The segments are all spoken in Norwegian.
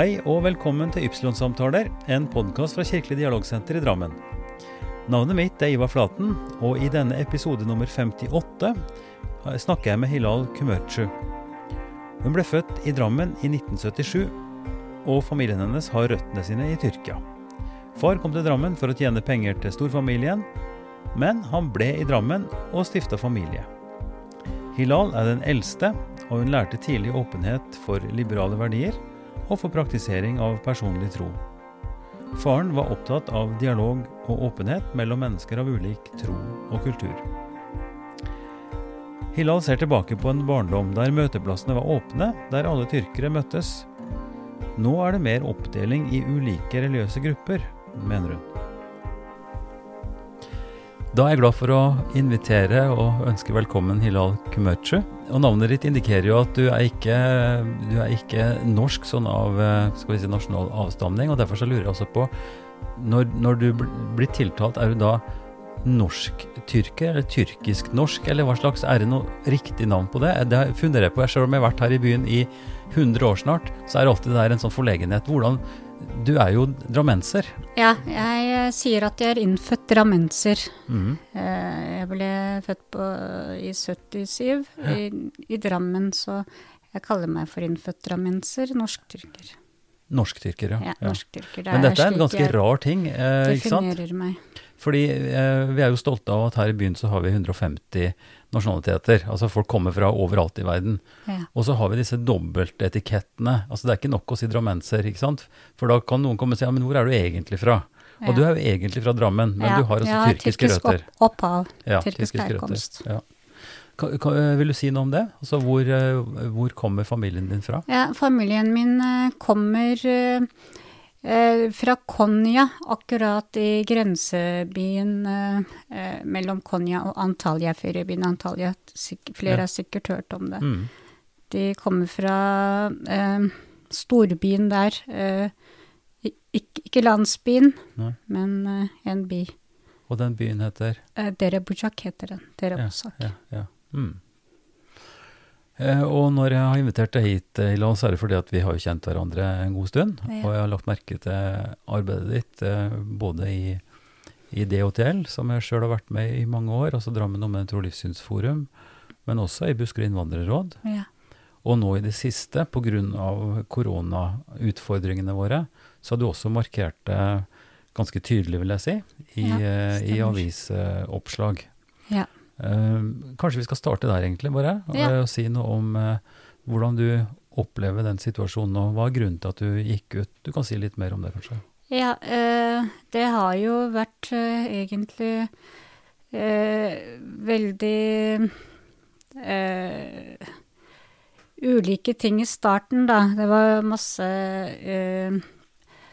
Hei og velkommen til Ypsilon-samtaler, en podkast fra Kirkelig dialogsenter i Drammen. Navnet mitt er Ivar Flaten, og i denne episode nummer 58 snakker jeg med Hilal Kumørtsju. Hun ble født i Drammen i 1977, og familien hennes har røttene sine i Tyrkia. Far kom til Drammen for å tjene penger til storfamilien, men han ble i Drammen og stifta familie. Hilal er den eldste, og hun lærte tidlig åpenhet for liberale verdier og for praktisering av personlig tro. Faren var opptatt av dialog og åpenhet mellom mennesker av ulik tro og kultur. Hilal ser tilbake på en barndom der møteplassene var åpne, der alle tyrkere møttes. Nå er det mer oppdeling i ulike religiøse grupper, mener hun. Da er jeg glad for å invitere og ønske velkommen Hilal Kumørtsju. Og navnet ditt indikerer jo at du er ikke, du er ikke norsk sånn av vi si, nasjonal avstamning. og Derfor så lurer jeg også på, når, når du blir tiltalt, er du da norsk-tyrker eller tyrkisk-norsk, eller hva slags, er det noe riktig navn på det? Det funderer jeg på. Selv om jeg har vært her i byen i 100 år snart, så er det alltid der en sånn forlegenhet. Hvordan du er jo drammenser. Ja, jeg sier at jeg er innfødt drammenser. Mm. Jeg ble født på, i 77 ja. i, i, Drammen, så jeg kaller meg for innfødt drammenser, norsk-tyrker. Norsk-tyrker, ja. ja, norsk-tyrker. Det Men dette er en ganske rar ting, eh, ikke sant? Definerer meg. Fordi eh, vi er jo stolte av at her i byen så har vi 150 nasjonaliteter. Altså folk kommer fra overalt i verden. Ja. Og så har vi disse dobbeltetikettene. Altså det er ikke nok å si drammenser, ikke sant. For da kan noen komme og si ja, men hvor er du egentlig fra? Ja. Og du er jo egentlig fra Drammen, men ja. du har også ja, tyrkiske tyrkisk røtter. Opp opphav. Ja, tyrkisk herkomst. Ja. Kan, kan, vil du si noe om det? Altså hvor, eh, hvor, kommer familien din fra? Ja, familien min eh, kommer Eh, fra Konya, akkurat i grensebyen eh, eh, mellom Konya og Antalya, feriebyen Antalya. Flere ja. har sikkert hørt om det. Mm. De kommer fra eh, storbyen der. Eh, ikke, ikke, landsbyen, Nei. men eh, en by. Og den byen heter? Eh, Derebujak heter den. Derebusak. Ja, ja, ja. Mm. Eh, og når jeg har invitert deg hit, Ilan, så er det fordi at vi har jo kjent hverandre en god stund. Ja. Og jeg har lagt merke til arbeidet ditt eh, både i, i DHTL, som jeg sjøl har vært med i mange år, altså Drammen Omvendt Tro Livssynsforum, men også i Buskerud innvandrerråd. Ja. Og nå i det siste, pga. koronautfordringene våre, så har du også markert det ganske tydelig, vil jeg si, i, ja, eh, i avisoppslag. Ja. Uh, kanskje vi skal starte der, egentlig, bare. Ja. Og si noe om uh, hvordan du opplever den situasjonen, og hva er grunnen til at du gikk ut? Du kan si litt mer om det, kanskje? Ja, uh, det har jo vært egentlig veldig ulike ting i starten, da. Det var masse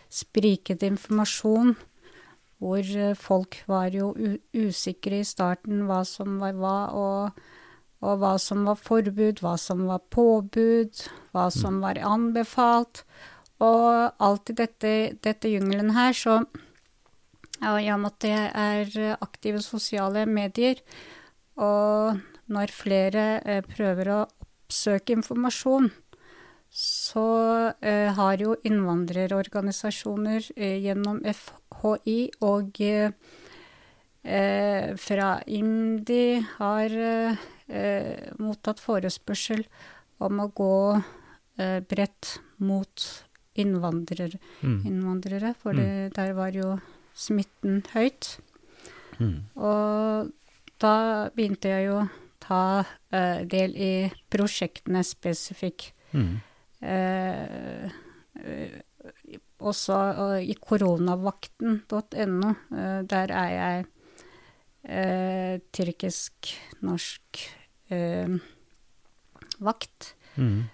spriket informasjon hvor eh, folk var jo usikre i starten hva som var hva, og, og, hva som var forbud, hva som var påbud, hva mm. som var anbefalt. Og alt i dette, dette jungelen her, så ja, I og med at det er aktive sosiale medier, og når flere eh, prøver å oppsøke informasjon, så eh, har jo innvandrerorganisasjoner eh, gjennom FHI og eh, fra IMDi har eh, mottatt forespørsel om å gå eh, bredt mot innvandrer, mm. innvandrere, for mm. der var jo smitten høyt. Mm. Og da begynte jeg jo å ta eh, del i prosjektene spesifikt. Mm. Eh, også i koronavakten.no. Eh, der er jeg eh, tyrkisk-norsk eh, vakt. Mm.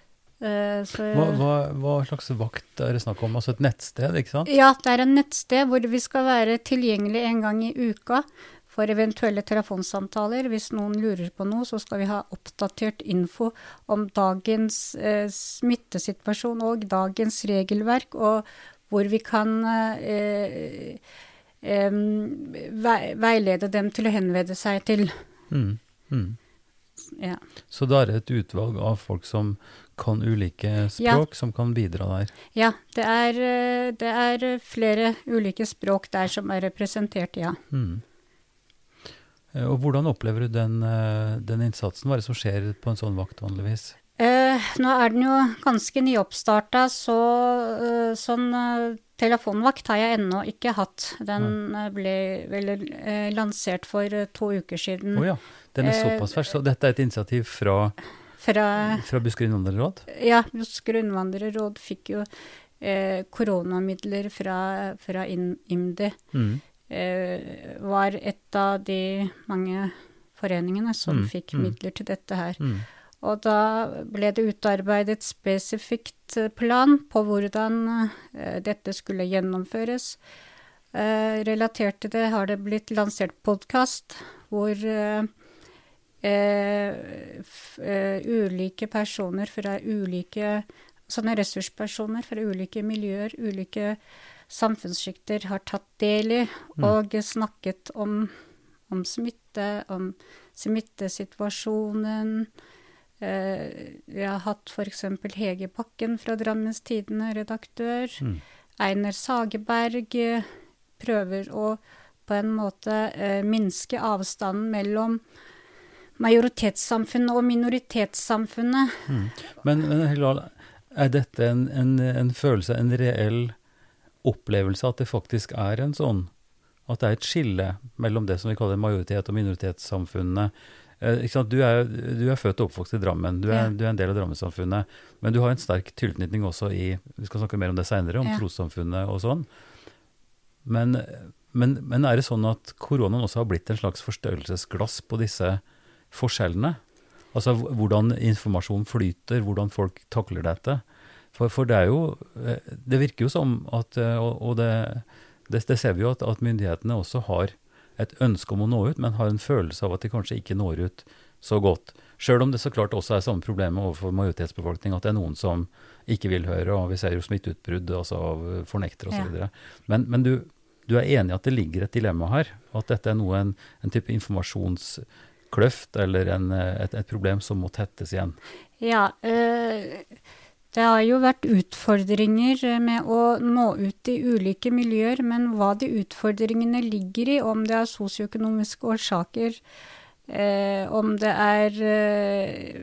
Eh, hva, hva, hva, slags vakt er det snakk om? Altså et nettsted, ikke sant? Ja, det er en nettsted hvor vi skal være tilgjengelig en gang i uka for eventuelle telefonsamtaler. Hvis noen lurer på noe, så skal vi ha oppdatert info om dagens eh, smittesituasjon og dagens regelverk, og hvor vi kan eh, eh, veilede dem til å henvende seg til. Mm. Mm. Ja. Så da er det et utvalg av folk som kan ulike språk, som kan bidra der. ja det, er, eh, det er flere ulike språk der som er representert, ja. Mm. Eh, Og hvordan opplever du den, eh, den innsatsen? Hva er det som skjer på en sånn vakt vanligvis? Eh, nå er den jo ganske nyoppstarta, så eh, sånn eh, telefonvakt har jeg ennå ikke hatt. Den eh, ble vel eh, lansert for to uker siden. Å ja, den er såpass fersk. Så dette er et initiativ fra, Fra fra Buskerud innvandrerråd? Ja, Buskerud innvandrerråd fikk jo eh, koronamidler fra, fra IMDi. Mm. Eh, var et av de mange foreningene som Mm, fikk mm. midler til dette her. Mm. Og da ble det utarbeidet spesifikt eh, plan på hvordan eh, dette skulle gjennomføres. Eh, relatert til det har det blitt lansert podkast hvor ulike personer fra ulike Sånne ressurspersoner fra ulike miljøer, ulike samfunnssjikter har tatt del i og snakket om, om smitte, om smittesituasjonen. Eh, vi har hatt f.eks. Hege Bakken fra Drammens Tidende, redaktør. Mm. Einar Sageberg eh, prøver å på en måte eh, minske avstanden mellom majoritetssamfunnet og minoritetssamfunnet. Mm. Men, men Hilal, er dette en, en, en følelse, en reell opplevelse at det faktisk er en sånn At det er et skille mellom det som vi kaller majoritet- og minoritetssamfunnene? Eh? Du, er, du er født og oppvokst i Drammen, du er, Ja. du er en del av Drammensamfunnet. Men du har en sterk tilknytning også i Vi skal snakke mer om det seinere, om Ja. trossamfunnet og sånn. Men, men, men er det sånn at koronaen også har blitt en slags forstørrelsesglass på disse forskjellene? Altså hvordan informasjon flyter, hvordan folk takler dette. For, for det er jo eh, Det virker jo som at eh, Og, og det, det, det ser vi jo at, at myndighetene også har et ønske om å nå ut, men har en følelse av at de kanskje ikke når ut så godt. Sjøl om det så klart også er samme problemet overfor majoritetsbefolkning, at det er noen som ikke vil høre, og vi ser jo smitteutbrudd altså av fornektere osv. Ja. Men, men du, du er enig i at det ligger et dilemma her? At dette er noe, en, en type informasjonskløft eller en, eh, et, et problem som må tettes igjen? Ja, eh, det har jo vært utfordringer eh, med å nå ut i ulike miljøer, men hva de utfordringene ligger i, om det er sosioøkonomiske årsaker, eh, om det er eh,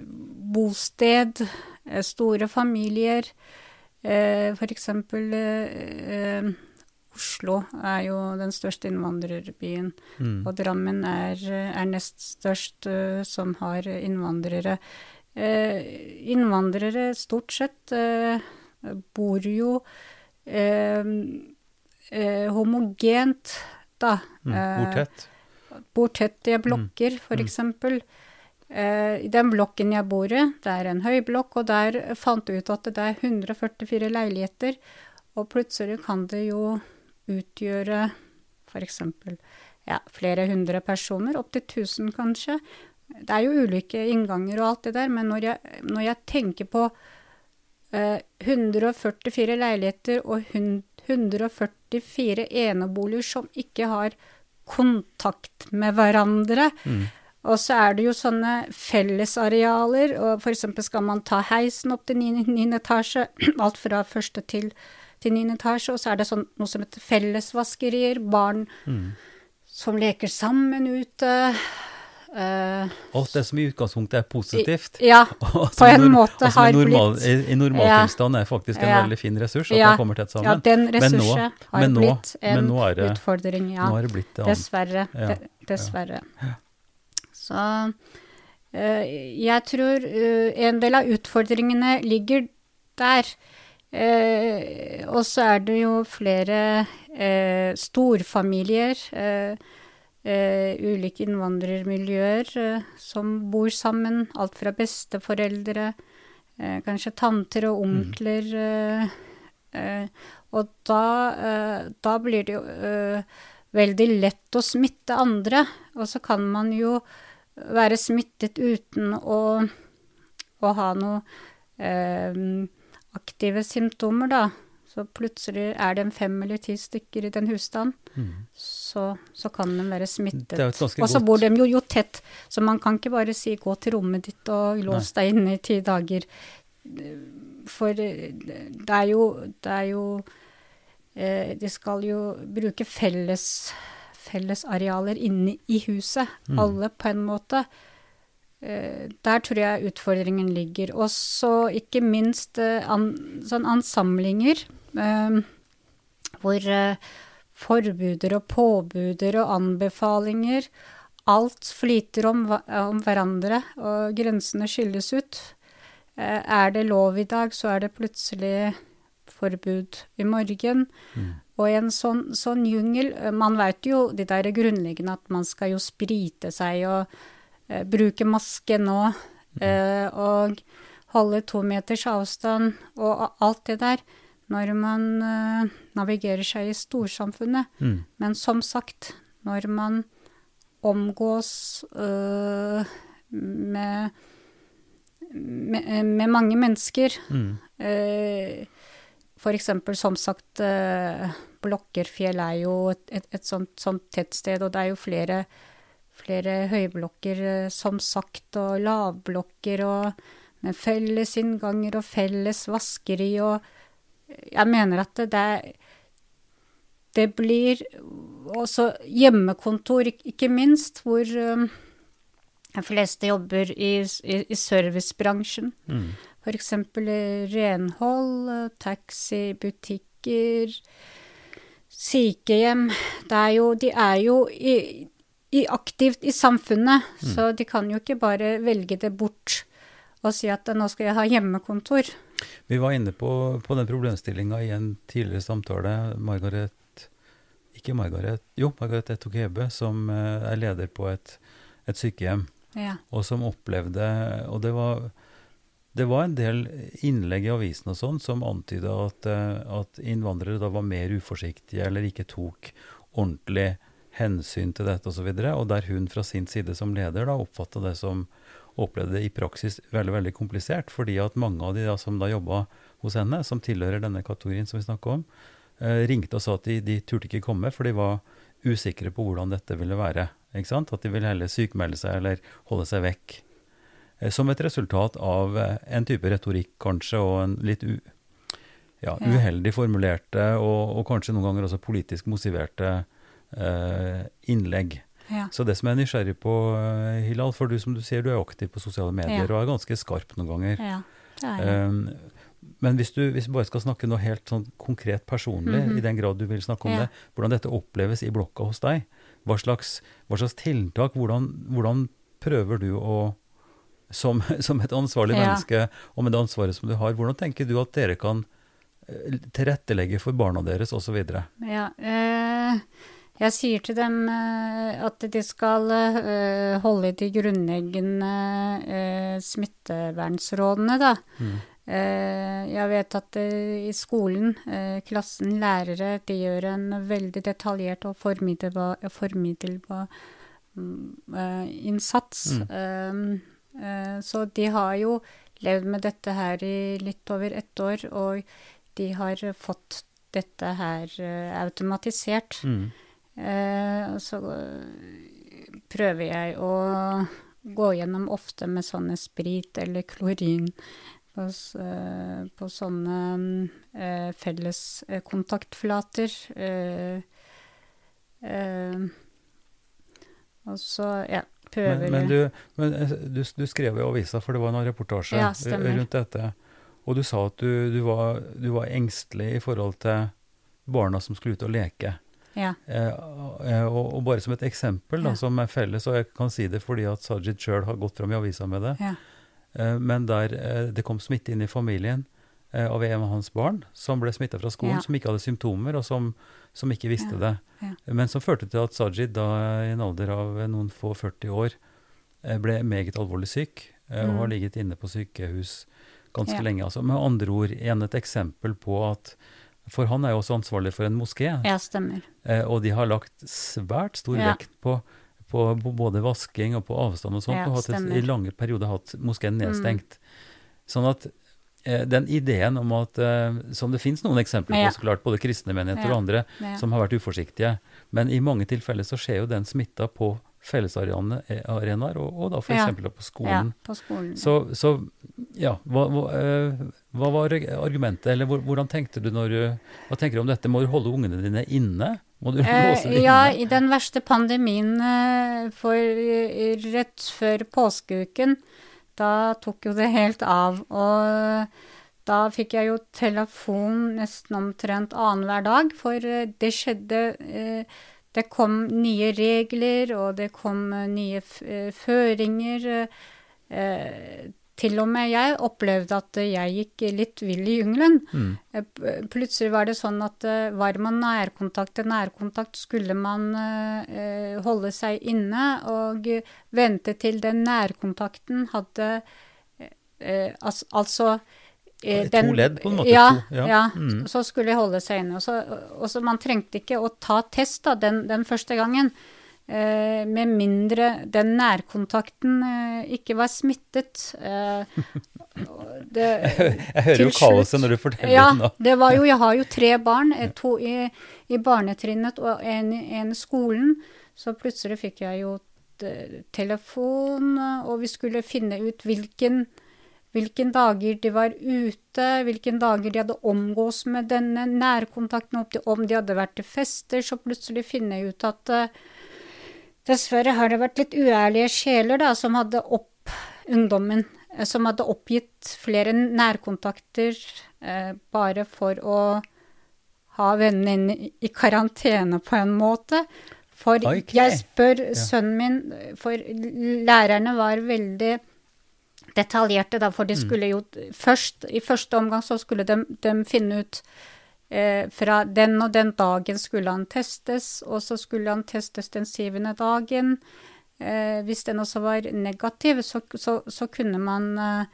bosted, eh, store familier, eh, eksempel eh, eh, Oslo er jo den største innvandrerbyen. Mm. Og Drammen er, er nest størst som har innvandrere. Eh, innvandrere stort sett eh, bor jo eh, eh, homogent, da. Mm. Eh, tett? bor tett i blokker, Mm. eksempel. Eh, I den blokken jeg bor i, det er en høyblokk, og der fant jeg ut at det er 144 leiligheter. Og plutselig kan det jo utgjøre eksempel ja, flere hundre personer, opptil 1000 kanskje. Det er jo ulike innganger og alt det der, men når jeg, når jeg tenker på eh, 144 leiligheter og 144 eneboliger som ikke har kontakt med hverandre, Mm. og så er det jo sånne fellesarealer, og eksempel skal man ta heisen opp til niende niende etasje, alt fra første til, til niende etasje, og så er det sånn, noe som heter fellesvaskerier, barn Mm. som leker sammen ute. Eh, Alt det som i utgangspunktet er positivt. ja, på en nor- måte og i har normal, blitt I, i normaltilstand er faktisk en Ja. veldig fin ressurs, at Ja. man kommer tett sammen. ja, den ressursen nå- har nå- blitt en det- utfordring, ja. Nå er det blitt det. Dessverre. Ja, De, dessverre. Så uh, jeg tror uh, en del av utfordringene ligger der. Og så er det jo flere storfamilier, eh, ulike innvandrermiljøer eh, som bor sammen. Alt fra besteforeldre, eh, kanskje tanter og onkler. eh, eh, og da, eh, da blir det jo eh, veldig lett å smitte andre. Og så kan man jo være smittet uten å, å ha noe eh, aktive symptomer, da. Så plutselig er det en fem eller ti stykker i den husstanden, Mm. så, så kan de være smittet. Det er jo Og så bor de jo, jo tett, så man kan ikke bare si 'gå til rommet ditt og lås deg inne i ti dager'. For eh, det er jo, det er jo eh, De skal jo bruke felles, fellesarealer inne i huset, Mm. alle på en måte. Eh, Der tror jeg utfordringen ligger. Og så ikke minst eh, an, sånn ansamlinger hvor eh, forbuder og påbuder og anbefalinger Alt flyter om, om hverandre, og grensene skilles ut. Eh, Er det lov i dag, så er det plutselig forbud i morgen. Mm. Og i en sånn, sånn jungel eh, Man vet jo det der grunnleggende at man skal jo sprite seg og eh, bruke maske nå. eh, og holde to meters avstand og alt det der. Når man uh, navigerer seg i storsamfunnet. Mm. Men som sagt, når man omgås uh, med, med, med mange mennesker Mm. uh, eksempel, som sagt, uh, Blokkerfjell er jo et, et, et sånt, sånt tettsted, og det er jo flere, flere høyblokker, som sagt, og lavblokker, og med felles innganger og felles vaskeri, og jeg mener at det, det det blir også hjemmekontor, ikke minst, hvor um, de fleste jobber i, i, i servicebransjen. Mm. Eksempel renhold, taxi, butikker, sykehjem. Det er jo, de er jo i, i aktivt i samfunnet, så de kan jo ikke bare velge det bort og si at nå skal jeg ha hjemmekontor. Vi var inne på, på den problemstillinga i en tidligere samtale. Margaret Ikke Margaret, jo, Margaret Etokebe, som eh, er leder på et, et sykehjem, Ja. og som opplevde Og det var, det var en del innlegg i avisen og sånn som antyda at, eh, at innvandrere da var mer uforsiktige eller ikke tok ordentlig hensyn til dette osv., og, så videre, og der hun fra sin side som leder da oppfatta det som opplevde det i praksis veldig veldig komplisert, fordi at mange av de da, som da jobba hos henne, som tilhører denne kategorien som vi snakker om, eh, ringte og sa at de, de turte ikke komme, for de var usikre på hvordan dette ville være. Ikke sant? At de ville heller sykmelde seg eller holde seg vekk. Eh, som et resultat av eh, en type retorikk kanskje, og en litt u, ja, uheldig formulerte og, og kanskje noen ganger også politisk motiverte eh, innlegg. Ja. Så det som jeg er nysgjerrig på, eh, Hilal, for du som du sier, du er aktiv på sosiale medier Ja. og er ganske skarp noen ganger. ja. Det er jeg. Um, men hvis du, hvis du bare skal snakke noe helt sånn konkret personlig, Mhm. i den grad du vil snakke om Ja. det, hvordan dette oppleves i blokka hos deg, hva slags, hva slags tiltak, hvordan, hvordan prøver du å som, som et ansvarlig Ja. menneske, og med det ansvaret som du har, hvordan tenker du at dere kan eh, tilrettelegge for barna deres, osv.? Ja, eh, jeg sier til dem eh, at de skal holde holde de grunnleggende smittevernrådene, smittevernsrådene, da. Mm. Eh, jeg vet at eh, i skolen, eh, klassen, lærere, de gjør en veldig detaljert og formiddelbar, formiddelbar mm, eh, innsats. Eh, eh, så de har jo levd med dette her i litt over ett år, og de har fått dette her eh, automatisert. Mm. Eh, så eh, prøver jeg å gå gjennom ofte med sånne sprit eller klorin på, eh, på sånne eh, felles kontaktflater. Eh, eh, og så, ja, prøver Men, men, du, men du, du skrev i avisa, for det var en reportasje Ja, rundt dette, og du sa at du, du, var, du var engstelig i forhold til barna som skulle ut og leke. Ja, Eh, eh, og, og bare som et eksempel, da, Ja. som er felles, og jeg kan si det fordi at Sajid sjøl har gått fram i avisa med det, ja, eh, men der eh, det kom smitte inn i familien eh, av en av hans barn, som ble smitta fra skolen, som ikke hadde symptomer, og som, som ikke visste det. Men som førte til at Sajid, da i en alder av noen få 40 år, eh, ble meget alvorlig syk, eh, og Mm. har ligget inne på sykehus ganske lenge. Altså. Med andre ord, igjen et eksempel på at For han er jo også ansvarlig for en moské, ja, stemmer. Eh, og de har lagt svært stor Ja. vekt på, på både vasking og på avstand og sånt, Ja, og hatt i lange perioder hatt moskeen Mm. nedstengt. Sånn at eh, den ideen om at eh, Som det finnes noen eksempler på, Ja. så klart, både kristne menigheter og andre, som har vært uforsiktige. Men i mange tilfeller så skjer jo den smitta på fellesarenaer, og, og da f.eks. Ja. eksempel på skolen. Ja, på skolen. Så, så ja, hva, hva, eh, hva var argumentet, eller hvordan tenkte du når du Hva tenker du om dette? Må du holde ungene dine inne? Må du låse dem Eh, ja, inne? i den verste pandemien eh, for eh, rett før påskeuken, da tok jo det helt av. Og da fikk jeg jo telefon nesten omtrent annenhver dag, for eh, det skjedde eh, Det kom nye regler, og det kom eh, nye eh, føringer. eh, Til og med jeg opplevde at jeg gikk litt vill i jungelen. Mm. Plutselig var det sånn at var man nærkontakt til nærkontakt, skulle man holde seg inne og vente til den nærkontakten hadde Altså eh, To ledd, på en måte, Ja, ja. ja. Mm. så skulle de holde seg inne. Og så, og så man trengte ikke å ta test da, den, den første gangen. Eh, med mindre den nærkontakten eh, ikke var smittet. Eh, det, Jeg hører jo kaoset når du forteller ja, det nå. det var jo, jeg har jo tre barn, eh, to i, i barnetrinnet og en, i- en i skolen. Så plutselig fikk jeg jo telefon, og vi skulle finne ut hvilken, hvilken dager de var ute, hvilken dager de hadde omgås med denne nærkontakten, om de- hadde vært til fester. Så plutselig finner jeg ut at eh, dessverre har det vært litt uærlige sjeler da, som hadde opp ungdommen, eh, som hadde oppgitt flere nærkontakter eh, bare for å ha vennene inne i- i karantene på en måte. For okay. jeg spør sønnen min, for lærerne var veldig detaljerte, da, for de skulle jo først, i første omgang så skulle de, de finne ut eh, fra den og den dagen skulle han testes, og så skulle han testes den syvende dagen. Eh, hvis den også var negativ, så, så, så kunne man eh,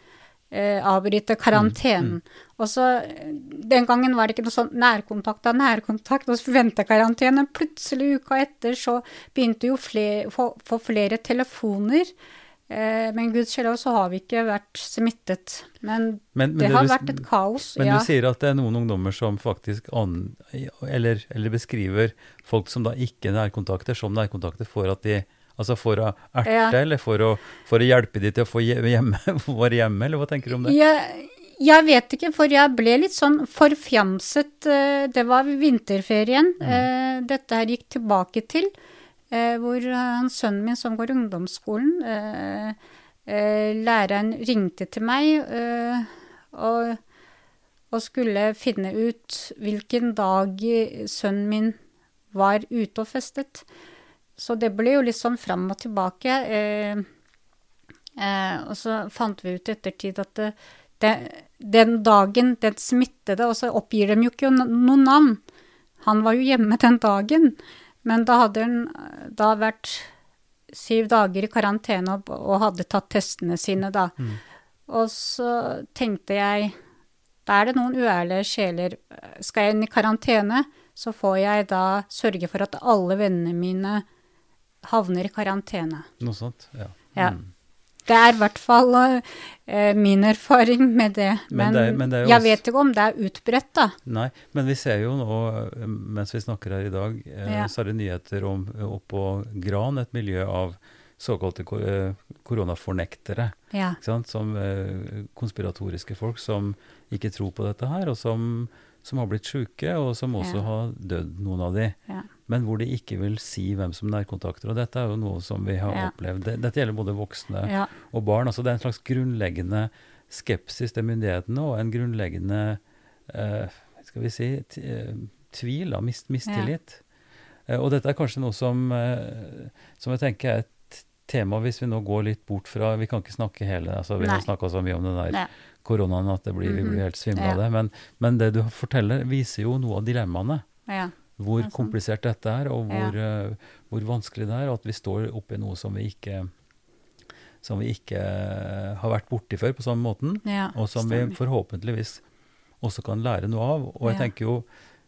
eh, avbryte karantenen. Og så, eh, Den gangen var det ikke noe sånn nærkontakt av nærkontakt og så ventekarantene. Plutselig uka etter så begynte jo flere, få, få flere telefoner. Eh, men gudskjelov så har vi ikke vært smittet. Men, Men, men det har du- vært et kaos. Men ja. du sier at det er noen ungdommer som faktisk an, eller, eller beskriver folk som da ikke er nærkontakter, som nærkontakter for at de Altså for å erte, Ja. eller for å, for å hjelpe de til å få hjemme, være hjemme, eller hva tenker du om det? Jeg, jeg vet ikke, for jeg ble litt sånn forfjamset. eh, Det var vinterferien. Mm. eh, Dette her gikk tilbake til hvor han sønnen min som går ungdomsskolen eh, eh, Læreren ringte til meg eh, og, og skulle finne ut hvilken dag sønnen min var ute og festet. Så det ble jo litt sånn fram og tilbake. Eh, Eh, og så fant vi ut i ettertid at det, det, den dagen den smittede, og så oppgir de jo ikke no- noe navn. Han var jo hjemme den dagen, men da hadde eh, da vært syv dager i karantene og, og hadde tatt testene sine da. Og så tenkte jeg, da er det noen uærlige sjeler. Skal jeg inn i karantene, så får jeg da sørge for at alle vennene mine havner i karantene. Noe sånt? Ja. Ja. Mm. Det er i hvert fall eh, min erfaring med det. Men Men, det er- men det jo jeg også- vet ikke om det er utbredt, da. Nei, men vi ser jo nå, eh, mens vi snakker her i dag, eh, Ja. så er det nyheter om eh, oppå Gran, et miljø av såkalte eh, koronafornektere. Ja. Som eh, konspiratoriske folk som ikke tror på dette her, og som, som har blitt syke, og som også Ja. har dødd, noen av de. Ja. Men hvor de ikke vil si hvem som er nærkontakter. Og dette er jo noe som vi har Ja. opplevd. Dette gjelder både voksne og barn. Altså det er en slags grunnleggende skepsis til myndighetene og en grunnleggende eh, skal vi si, eh, tvil, da, mist, mistillit. Eh, og dette er kanskje noe som, eh, som jeg tenker er et tema hvis vi nå går litt bort fra Vi kan ikke snakke hele altså Vi har Nei. snakka så mye om den der. Koronaen at det blir, vi Mhm. blir helt svimle av det. Men, men det du forteller, viser jo noe av dilemmaene. ja. Hvor Det er komplisert dette er, og hvor, eh, hvor vanskelig det er. Og at vi står oppi noe som vi ikke som vi ikke eh, har vært borti før på samme måten, ja. og som vi forhåpentligvis også kan lære noe av. Og jeg Ja. tenker jo,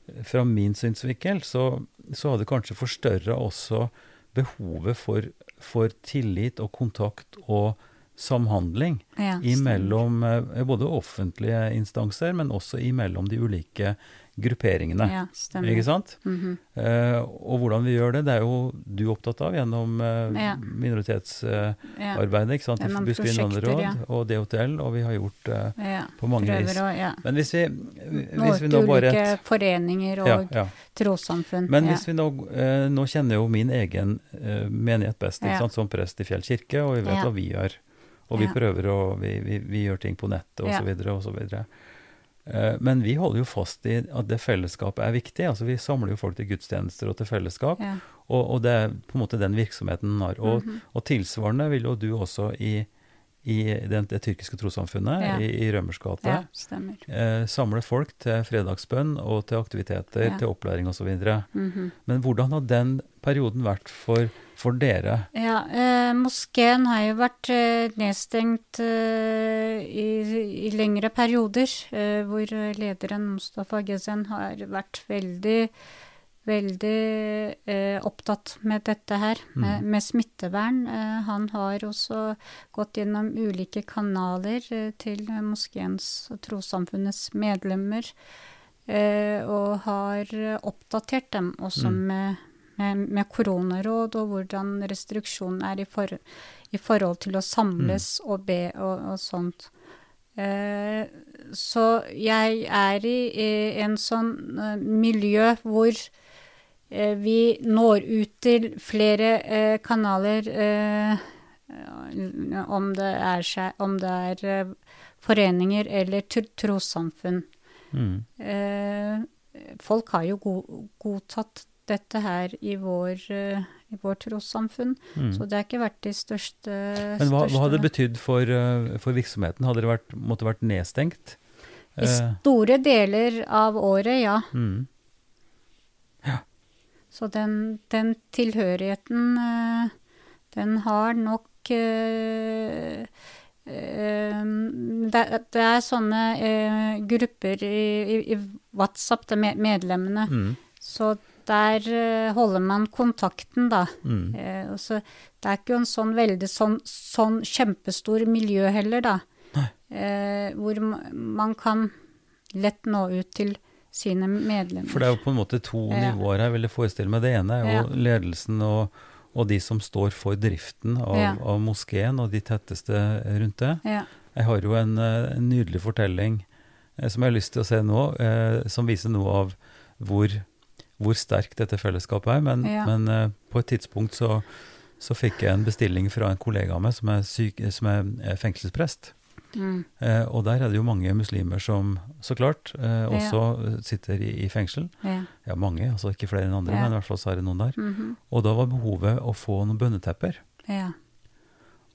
eh, fra min synsvinkel, så, så har det kanskje forstørra også behovet for, for tillit og kontakt og samhandling Ja, imellom eh, både offentlige instanser, men også imellom de ulike grupperingene. Ja, stemmer. Ikke sant? Mhm. Eh, og hvordan vi gjør det, det er jo du opptatt av gjennom eh, Ja. minoritetsarbeidet. Ikke sant? I Gjennom Buskerud prosjekter, ja. og DHTL, og vi har gjort ja. på mange Prøver vis. ja. Men hvis vi, hvis vi nå bare ulike foreninger og trossamfunn. Men hvis vi nå, nå kjenner jo min egen menighet best, ikke sant? som prest i Fjell kirke, og vi vet hva vi gjør. Og vi prøver å vi, vi, vi gjør ting på nettet og så videre og så videre. Eh, Men vi holder jo fast i at det fellesskapet er viktig. altså Vi samler jo folk til gudstjenester og til fellesskap. ja. Og, og det er på en måte den virksomheten den har. Og, Mhm. og tilsvarende vil jo du også i, i den, det tyrkiske trossamfunnet Ja. i, i Rømmersgata ja, eh, samle folk til fredagsbønn og til aktiviteter, til opplæring osv. Mhm. Men hvordan har den perioden vært for, for dere? Ja, eh, moskeen har jo vært eh, nedstengt eh, i, i lengre perioder, eh, hvor lederen Mustafa Gezen har vært veldig, veldig eh, opptatt med dette her, med, med smittevern. Eh, han har også gått gjennom ulike kanaler til moskeens og trossamfunnets medlemmer, eh, og har oppdatert dem også mm. med, med koronaråd og hvordan restriksjonen er i, for, i forhold til å samles og be og, og sånt. Eh, så jeg er i, i en sånn eh, miljø hvor eh, vi når ut til flere eh, kanaler, eh, om det er, seg- om det er eh, foreninger eller tr- trossamfunn. Mm. Eh, folk har jo go godtatt dette her i vår, eh, i vår trossamfunn, Mm. så det har ikke vært de største Men hva, hva hadde det betydd for, eh, for virksomheten? Hadde det vært, måtte vært nedstengt? I Eh, store deler av året, ja. mm. Så den, den tilhørigheten, den har nok det, det er sånne eh, grupper i, i, i WhatsApp, med medlemmene. Mm. Så der eh, holder man kontakten, da. Mm. Eh, så det er ikke en sånn veldig sånn, sånn kjempestor miljø heller, da. Eh, hvor man kan lett nå ut til sine medlemmer. For det er jo på en måte to Ja. nivåer her, vil jeg forestille meg. Det ene er jo Ja. ledelsen og, og de som står for driften av, Ja. av moskeen, og de tetteste rundt det. Ja. Jeg har jo en, eh, en nydelig fortelling eh, som jeg har lyst til å se nå, eh, som viser noe av hvor, hvor sterkt dette fellesskapet er. Men, Ja. men eh, på et tidspunkt så, så fikk jeg en bestilling fra en kollega av meg som er, syk, som er fengselsprest. Mm. Eh, og der er det jo mange muslimer som så klart eh, også ja. sitter i, i fengsel. Ja. Ja, mange, altså ikke flere enn andre, men i hvert fall så er det noen der. Mhm. Og da var behovet å få noen bønnetepper. ja.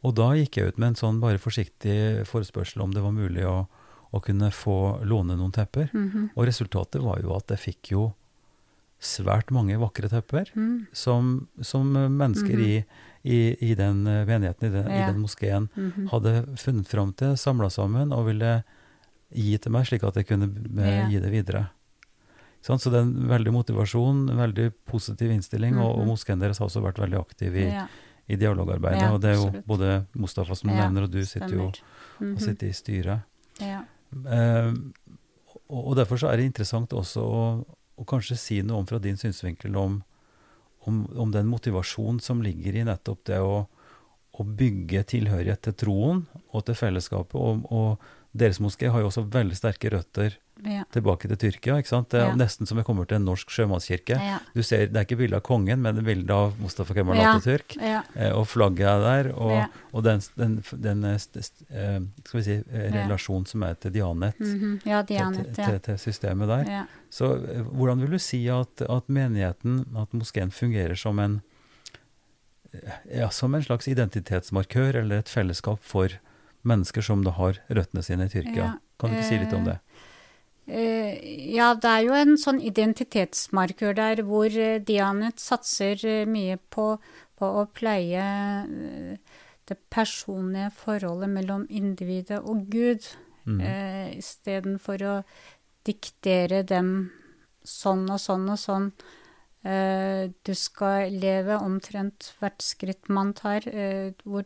Og da gikk jeg ut med en sånn bare forsiktig forespørsel om det var mulig å, å kunne få låne noen tepper. Mhm. Og resultatet var jo at jeg fikk jo svært mange vakre tepper Mm. som, som mennesker i, i, i den eh, menigheten, i den, Ja. den moskeen, Mhm. hadde funnet fram til, samla sammen og ville gi til meg, slik at jeg kunne eh, Ja. gi det videre. Så det er en veldig motivasjon, en veldig positiv innstilling, og, og Mhm. moskeen deres har også vært veldig aktiv i, ja. i dialogarbeidet. Og det er jo absolutt. både Mustafa som nevner, og du sitter jo og Mhm. sitter i styret. Ja. Eh, og, og derfor så er det interessant også å, å kanskje si noe om fra din synsvinkel om, om, om den motivasjonen som ligger i nettopp det å, å bygge tilhørighet til troen og til fellesskapet. Og, og deres moské har jo også veldig sterke røtter Ja. tilbake til Tyrkia. ikke sant? Det er Ja. nesten som jeg kommer til en norsk sjømannskirke. Ja. Du ser, Det er ikke bilde av kongen, men det er bilde av Mustafa Kemal. Atatürk. Eh, og flagget er der, og, og den, den, den eh, eh, skal vi si, relasjonen som er til Dianet, ja, til, Dianet, til, til, til systemet der. Så hvordan vil du si at, at menigheten, at moskeen fungerer som en, som en slags identitetsmarkør eller et fellesskap for mennesker som da har røttene sine i Tyrkia? Kan du ikke si litt om det? Eh, ja, det er jo en sånn identitetsmarkør der hvor eh, Dianet satser eh, mye på, på å pleie det personlige forholdet mellom individet og Gud, Mm. eh, istedenfor å diktere dem sånn og sånn og sånn. Eh, du skal leve omtrent hvert skritt man tar, eh, hvor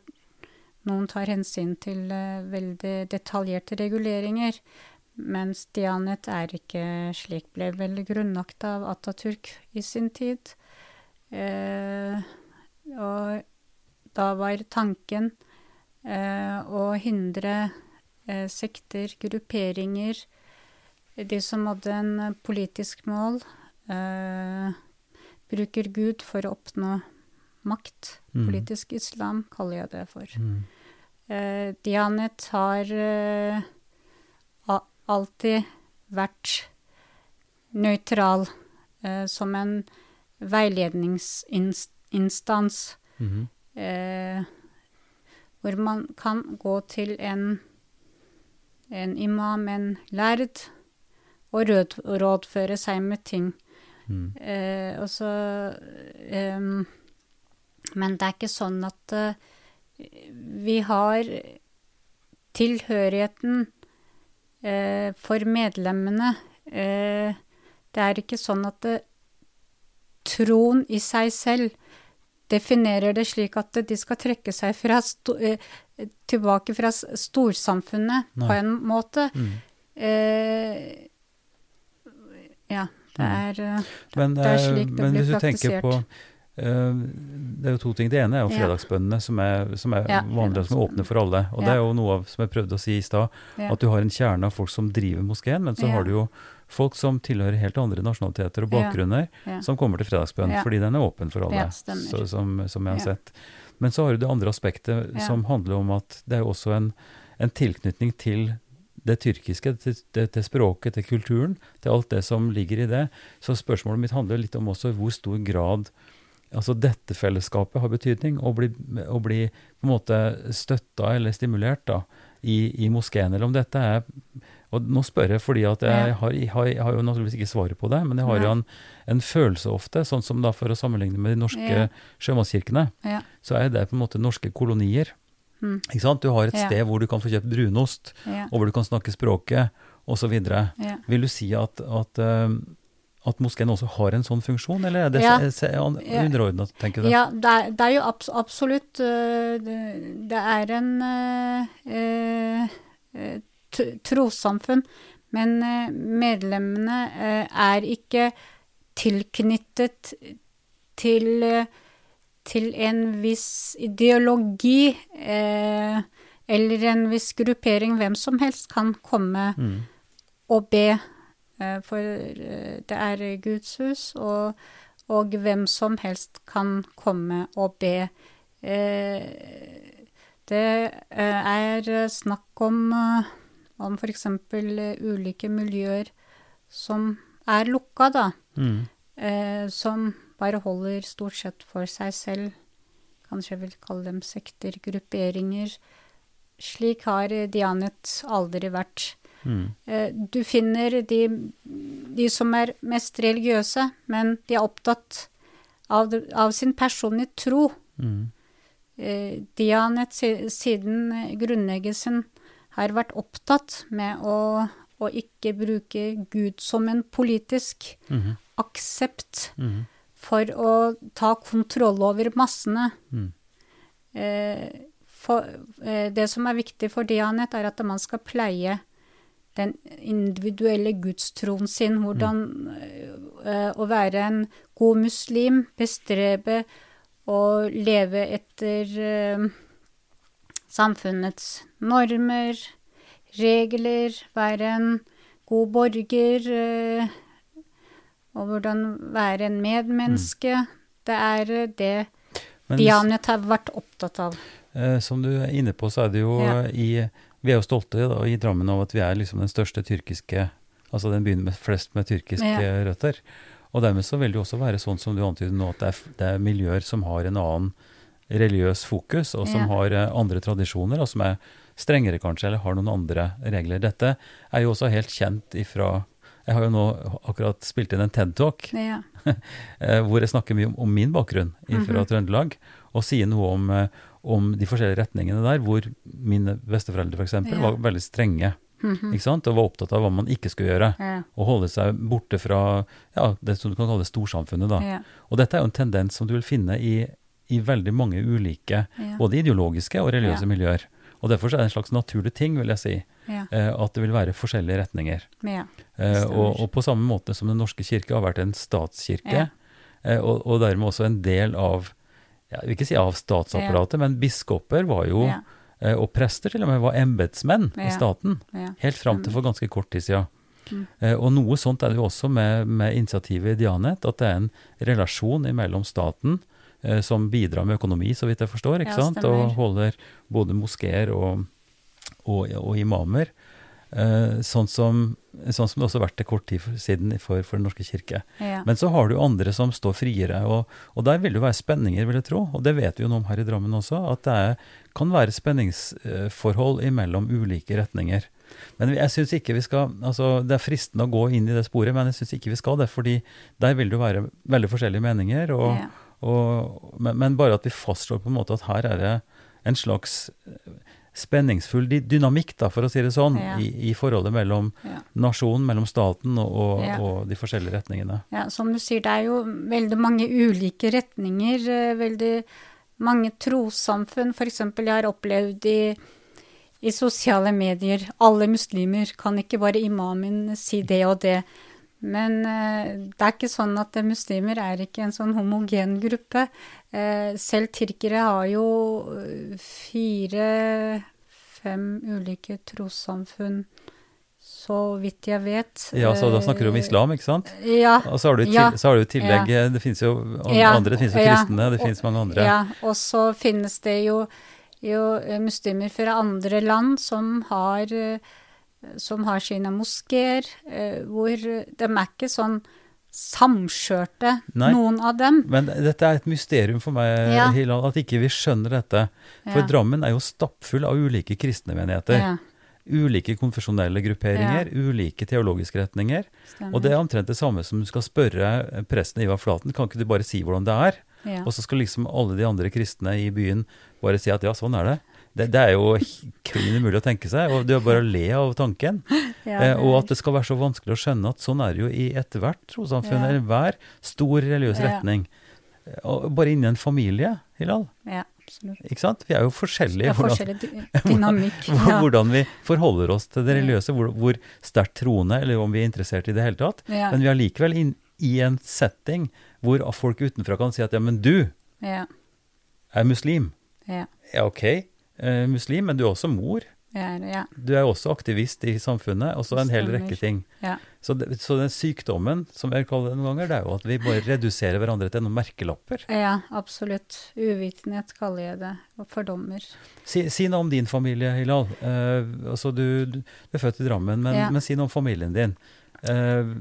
noen tar hensyn til eh, veldig detaljerte reguleringer. Mens Dianet er ikke slik, ble vel grunnlagt av Atatürk i sin tid. Eh, og da var tanken eh, å hindre eh, sekter, grupperinger, de som hadde en politisk mål, eh, bruker Gud for å oppnå makt. Mm. Politisk islam kaller jeg det for. Mm. Eh, Dianet har eh, alltid vært nøytral eh, som en veiledningsinstans Mhm. eh, hvor man kan gå til en, en imam, en lærd, og råd, rådføre seg med ting. Mm. Eh, og så eh, Men det er ikke sånn at eh, vi har tilhørigheten for medlemmene. Eh, det er ikke sånn at det, troen i seg selv definerer det slik at de skal trekke seg fra eh, tilbake fra storsamfunnet Nei. på en måte. Mm. Eh, ja, det Mm. er det, det er eh, slik det blir praktisert. på eh, Det er jo to ting. Det ene er jo Ja. fredagsbønnene, som er, som er Ja, vanlige og som er åpne for alle. Og det er jo noe av, som jeg prøvde å si i stad, ja. at du har en kjerne av folk som driver moskeen, men så Ja. har du jo folk som tilhører helt andre nasjonaliteter og bakgrunner, Ja. som kommer til fredagsbønn, Ja. fordi den er åpen for alle, Ja, så, som, som jeg har Ja. sett. Men så har du det andre aspektet Ja. som handler om at det er jo også en, en tilknytning til det tyrkiske, til, til språket, til kulturen, til alt det som ligger i det. Så spørsmålet mitt handler litt om også hvor stor grad altså dette fellesskapet har betydning, og bli, og bli på en måte støtta eller stimulert da, i, i moskeen, eller om dette er og nå spør jeg fordi at jeg har, jeg har, jeg har jo naturligvis ikke svaret på det, men jeg har jo en, en følelse ofte, sånn som da for å sammenligne med de norske Ja. sjømannskirkene, Ja. så er det på en måte norske kolonier. Mm. Ikke sant? Du har et Ja. sted hvor du kan få kjøpt brunost, og hvor du kan snakke språket, osv. Ja. Vil du si at, at, eh, at moskeen også har en sånn funksjon, eller er det Ja. underordna, tenker du? Ja, det er, det er jo abs absolutt øh, det, er en øh, t- trossamfunn, men øh, medlemmene er ikke tilknyttet til, til en viss ideologi eh, eller en viss gruppering. Hvem som helst kan komme Mm. og be, eh, for eh, det er Guds hus, og, og hvem som helst kan komme og be. Eh, Det eh, er snakk om, eh, om f.eks. ulike miljøer som er lukka, da. Mm. eh, Som bare holder stort sett for seg selv. Kanskje jeg vil kalle dem sekter, grupperinger. Slik har eh, Dianet aldri vært. Mm. Eh, Du finner de, de som er mest religiøse, men de er opptatt av, av sin personlige tro. Mm. Eh, Dianet si- siden grunnleggelsen har vært opptatt med å, å ikke bruke Gud som en politisk Mhm. aksept Mhm. for å ta kontroll over massene. Mm. Eh, for, eh, det som er viktig for Dianet, er at man skal pleie den individuelle gudstroen sin. Hvordan eh, å være en god muslim, bestrebe å leve etter eh, samfunnets normer, regler, være en god borger, eh, og hvordan være en medmenneske. Det er det Dianet har vært opptatt av. Som du er inne på, så er det jo Ja. i Vi er jo stolte da, i Drammen av at vi er liksom den største tyrkiske Altså den byen med flest med tyrkiske Ja. røtter. Og dermed så vil det jo også være sånn som du antyder nå, at det er, det er miljøer som har en annen religiøs fokus, og som Ja. har eh, andre tradisjoner, og som er strengere kanskje, eller har noen andre regler. Dette er jo også helt kjent ifra Jeg har jo nå akkurat spilt inn en TED-talk Ja. eh, hvor jeg snakker mye om, om min bakgrunn fra Mhm. Trøndelag, og sier noe om, eh, om de forskjellige retningene der, hvor mine besteforeldre f.eks. Ja. var veldig strenge Mhm. ikke sant? og var opptatt av hva man ikke skulle gjøre. ja. Og holde seg borte fra ja, det som du kan kalle storsamfunnet. da. ja. Og dette er jo en tendens som du vil finne i, i veldig mange ulike, både ideologiske og religiøse miljøer. Og derfor så er det en slags naturlig ting, vil jeg si, eh, at det vil være forskjellige retninger. Eh, og, og på samme måte som Den norske kirke har vært en statskirke, eh, og, og dermed også en del av jeg vil ikke si av statsapparatet, men biskoper var jo, Ja. eh, og prester til og med, var embetsmenn i staten. ja. Helt fram til for ganske kort tid siden. Mm. Eh, og noe sånt er det jo også med, med initiativet i Dianet, at det er en relasjon mellom staten, eh, som bidrar med økonomi, så vidt jeg forstår, ikke Ja, sant? og holder både moskeer og, og, og imamer. Eh, sånn, som, sånn som det også har vært til kort tid siden for, for Den norske kirke. ja. Men så har du andre som står friere, og, og der vil det være spenninger, vil jeg tro. Og det vet vi jo noe om her i Drammen også, at det er, kan være spenningsforhold imellom ulike retninger. Men jeg synes ikke vi skal altså Det er fristende å gå inn i det sporet, men jeg syns ikke vi skal det. fordi der vil det være veldig forskjellige meninger. Og, ja. og, men, men bare at vi fastslår på en måte at her er det en slags spenningsfull dynamikk, da, for å si det sånn, Ja. i, i forholdet mellom Ja. nasjonen, mellom staten og, og, Ja. og de forskjellige retningene. Ja, som du sier, det er jo veldig mange ulike retninger. eh, Veldig mange trossamfunn. For eksempel, jeg har opplevd i, i sosiale medier Alle muslimer kan ikke bare imamen si det og det. Men eh, det er ikke sånn at muslimer er ikke en sånn homogen gruppe. Eh, selv tyrkere har jo eh, fire-fem ulike trossamfunn, så vidt jeg vet. Ja, så da snakker du om islam, ikke sant? Ja, Og så har du i Ja. så har du i tillegg ja. Det finnes jo andre, det finnes jo kristne, det finnes mange andre. Ja, og så finnes det jo, jo muslimer fra andre land som har, som har sine moskeer, eh, hvor de er ikke sånn samskjørte, Nei. noen av dem. Men dette er et mysterium for meg, Ja. Hilal, at ikke vi skjønner dette. For Ja. Drammen er jo stappfull av ulike kristne menigheter. Ja, Ulike konfesjonelle grupperinger, ulike teologiske retninger. stemmer. Og det er omtrent det samme som du skal spørre presten Ivar Flaten, kan ikke du bare si hvordan det er? ja. Og så skal liksom alle de andre kristne i byen bare si at ja, sånn er det. Det, det er jo klin umulig å tenke seg, og det er bare å le av tanken. Ja, Eh, og at det skal være så vanskelig å skjønne at sånn er det jo i ethvert trossamfunn, Ja. eller hver stor religiøs Ja. retning. Eh, Og bare inni en familie, Hilal. ja, absolutt. Ikke sant? Vi er jo forskjellige hvordan, forskjellig dynamikk. Ja. hvordan vi forholder oss til det religiøse, hvor, hvor sterkt troende, eller om vi er interessert i det hele tatt. Ja, Men vi er likevel in, i en setting hvor folk utenfra kan si at ja, men du ja, er muslim. ja, Ja, ok, eh, muslim, men du er også mor. Er, ja, Du er også aktivist i samfunnet, og så en hel rekke ting. ja. Så, det, så den sykdommen, som jeg kaller det noen ganger, det er jo at vi bare reduserer hverandre til noen merkelapper. ja, absolutt. Uvitenhet kaller jeg det, og fordommer. Si, si noe om din familie, Hilal. Eh, altså du, du er født i Drammen, men, Ja. men si noe om familien din. Eh,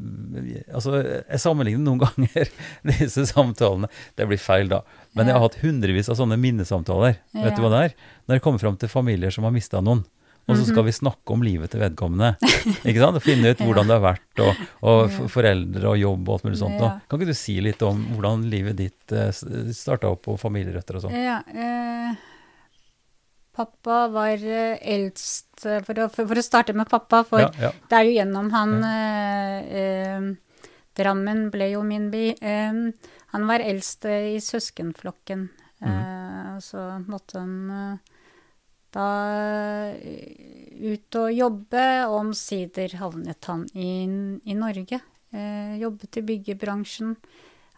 altså, jeg sammenligner noen ganger disse samtalene. Det blir feil, da. Men jeg har hatt hundrevis av sånne minnesamtaler. Vet du hva det er? Når jeg kommer fram til familier som har mista noen. Og så Mhm. skal vi snakke om livet til vedkommende. ikke sant? Og finne ut hvordan det har vært, og, og foreldre og jobb og alt mulig sånt. Ja. Kan ikke du si litt om hvordan livet ditt eh, starta opp, og familierøtter og sånn? Ja, eh, pappa var eh, eldst eh, for å, for, å starte med pappa, for Ja, ja. det er jo gjennom han eh, eh, Drammen ble jo min by. Eh, han var eldst eh, i søskenflokken. Mm. Eh, så måtte han da ut og jobbe, og omsider havnet han i, i Norge. Eh, jobbet i byggebransjen.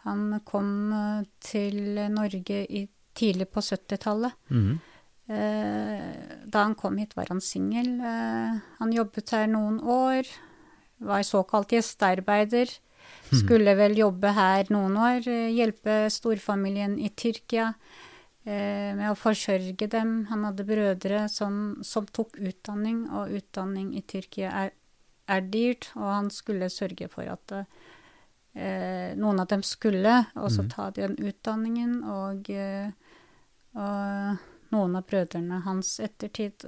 Han kom til Norge i, tidlig på 70-tallet. Mhm. Eh, da han kom hit, var han singel. Eh, han jobbet her noen år. Var såkalt gjestearbeider. Skulle vel jobbe her noen år. eh, Hjelpe storfamilien i Tyrkia med å forsørge dem. Han hadde brødre som, som tok utdanning, og utdanning i Tyrkia er, er dyrt. Og han skulle sørge for at eh, noen av dem skulle også Mhm. ta den utdanningen. Og, og noen av brødrene hans ettertid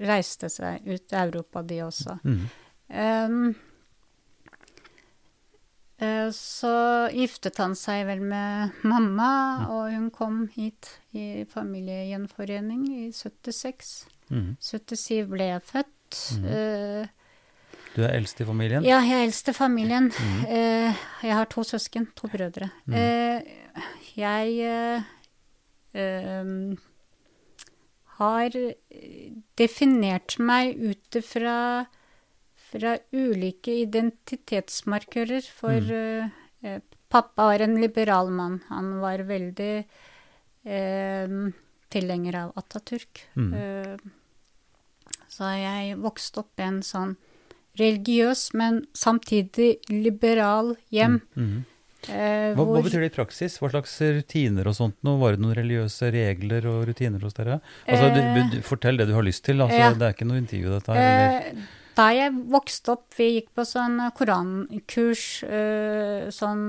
reiste seg ut til Europa, de også. Mm. Um, så giftet han seg vel med mamma, og hun kom hit i familiegjenforening i 76. Mm. 77 ble jeg født. Mm. Uh, Du er eldst i familien? ja, jeg er eldst i familien. Eh, jeg har to søsken, to brødre. Eh, jeg eh, har definert meg ut fra, fra ulike identitetsmarkører. For Mm. eh, pappa var en liberal mann. Han var veldig eh, tilhenger av Atatürk. Mm. Eh, så jeg vokste opp i en sånn religiøs, men samtidig liberal hjem. Mhm. Eh, Hva, hva betyr det i praksis? Hva slags rutiner og sånt nå? Var det noen religiøse regler og rutiner hos dere? Altså, Eh, du, fortell det du har lyst til. Altså, ja. Det er ikke noe intervju, dette her. Eh, da jeg vokste opp, vi gikk på sånn korankurs eh, sånn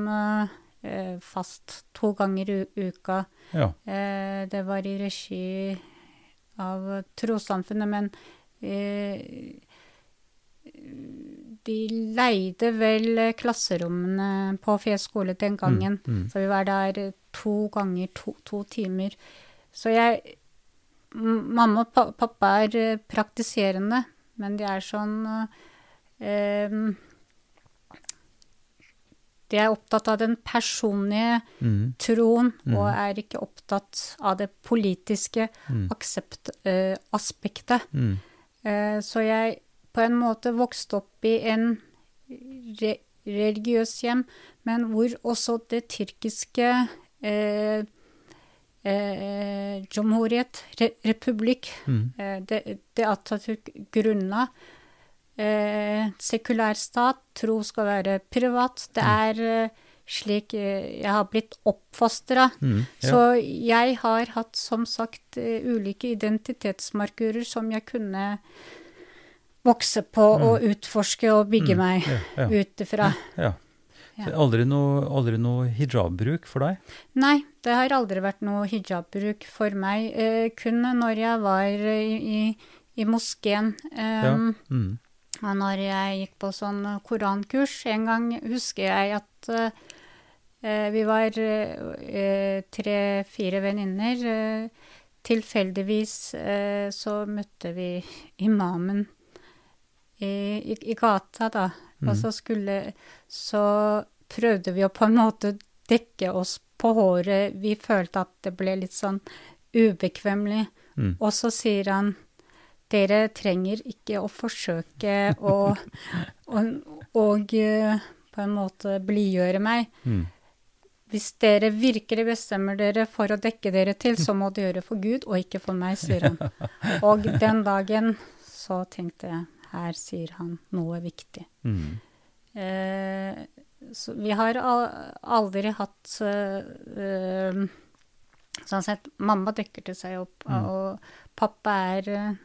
eh, fast to ganger i uka. Ja. Eh, det var i regi av trossamfunnet, men eh, de leide vel klasserommene på Fjes skole den gangen. Mm, mm. Så vi var der to ganger to, to timer. Så jeg Mamma og pappa er eh, praktiserende, men de er sånn eh, De er opptatt av den personlige Mm. troen, Mhm. og er ikke opptatt av det politiske Mm. aksept, eh, aspektet. Mm. Eh, så jeg på en måte vokste opp i en re religiøs hjem, men hvor også det tyrkiske eh, eh, Jomhuriyet, re republikk, Mm. eh, det, det Atatürk grunna Eh, sekulær stat, tro skal være privat. Det er eh, slik eh, jeg har blitt oppfostra. Mm. Ja. Så jeg har hatt, som sagt, eh, ulike identitetsmarkører som jeg kunne vokse på og utforske og bygge Mm, meg ja, ja. ut ifra. ja. Aldri noe, aldri noe hijab-bruk for deg? Nei, det har aldri vært noe hijabbruk for meg. Eh, kun når jeg var i, i, i moskeen. Um, Mm. Og når jeg gikk på sånn korankurs, en gang husker jeg at eh, eh, vi var eh, tre-fire venninner. Eh, tilfeldigvis eh, så møtte vi imamen i, i, gata, da. Og så skulle Så prøvde vi å på en måte dekke oss på håret. Vi følte at det ble litt sånn ubekvemmelig. Mm. Og så sier han dere trenger ikke å forsøke å og, og eh, på en måte blidgjøre meg. Mm. Hvis dere virkelig bestemmer dere for å dekke dere til, så må dere gjøre for Gud og ikke for meg, sier han. Og den dagen så tenkte jeg her sier han noe viktig. Mm. Eh, så vi har aldri hatt eh, Sånn sett, mamma dekker til seg opp, Mm. og pappa er eh,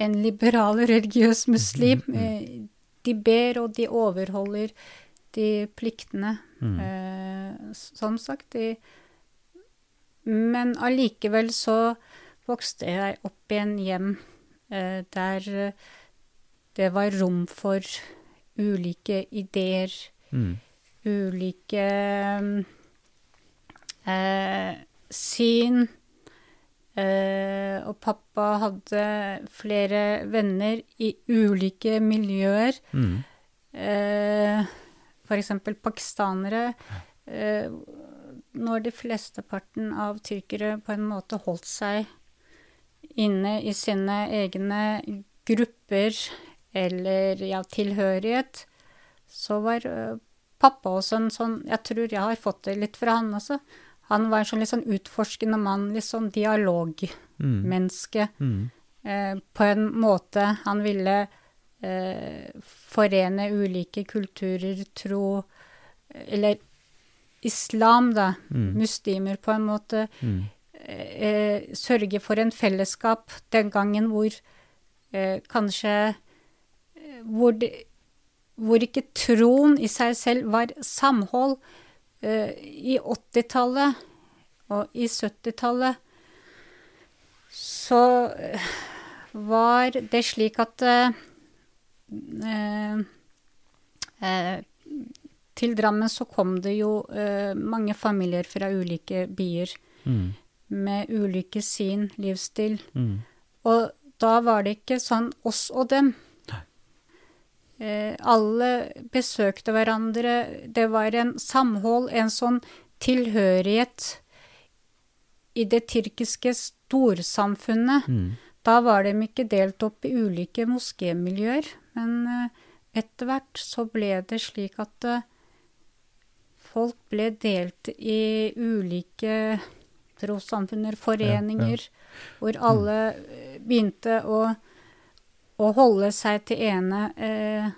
en liberal, religiøs muslim. Mm, Eh, de ber, og de overholder de pliktene. Mm. Eh, som sagt, de Men allikevel så vokste jeg opp i en hjem der det var rom for ulike ideer, Mm. ulike eh, syn. Eh, og pappa hadde flere venner i ulike miljøer. Mm. Eh, for eksempel pakistanere. Eh, når de flesteparten av tyrkere på en måte holdt seg inne i sine egne grupper eller ja, tilhørighet, så var uh, pappa også en sånn Jeg tror jeg har fått det litt fra han også. Han var en sånn litt sånn utforskende mann, litt sånn dialogmenneske. Mm. Eh, på en måte han ville eh, forene ulike kulturer, tro Eller islam, da. Mm. Muslimer, på en måte. Mm. Eh, sørge for en fellesskap den gangen hvor eh, kanskje hvor, det, hvor ikke troen i seg selv var samhold. Eh, I 80-tallet og i 70-tallet så eh, var det slik at eh, eh, eh, Til Drammen så kom det jo eh, mange familier fra ulike byer Mm. med ulike sin livsstil. Mm. Og da var det ikke sånn oss og dem. Eh, alle besøkte hverandre. Det var en samhold, en sånn tilhørighet i det tyrkiske storsamfunnet, Mm. da var de ikke delt opp i ulike moskémiljøer. Men eh, etter hvert så ble det slik at eh, folk ble delt i ulike trossamfunner, foreninger, hvor alle begynte å, å holde seg til ene. Eh,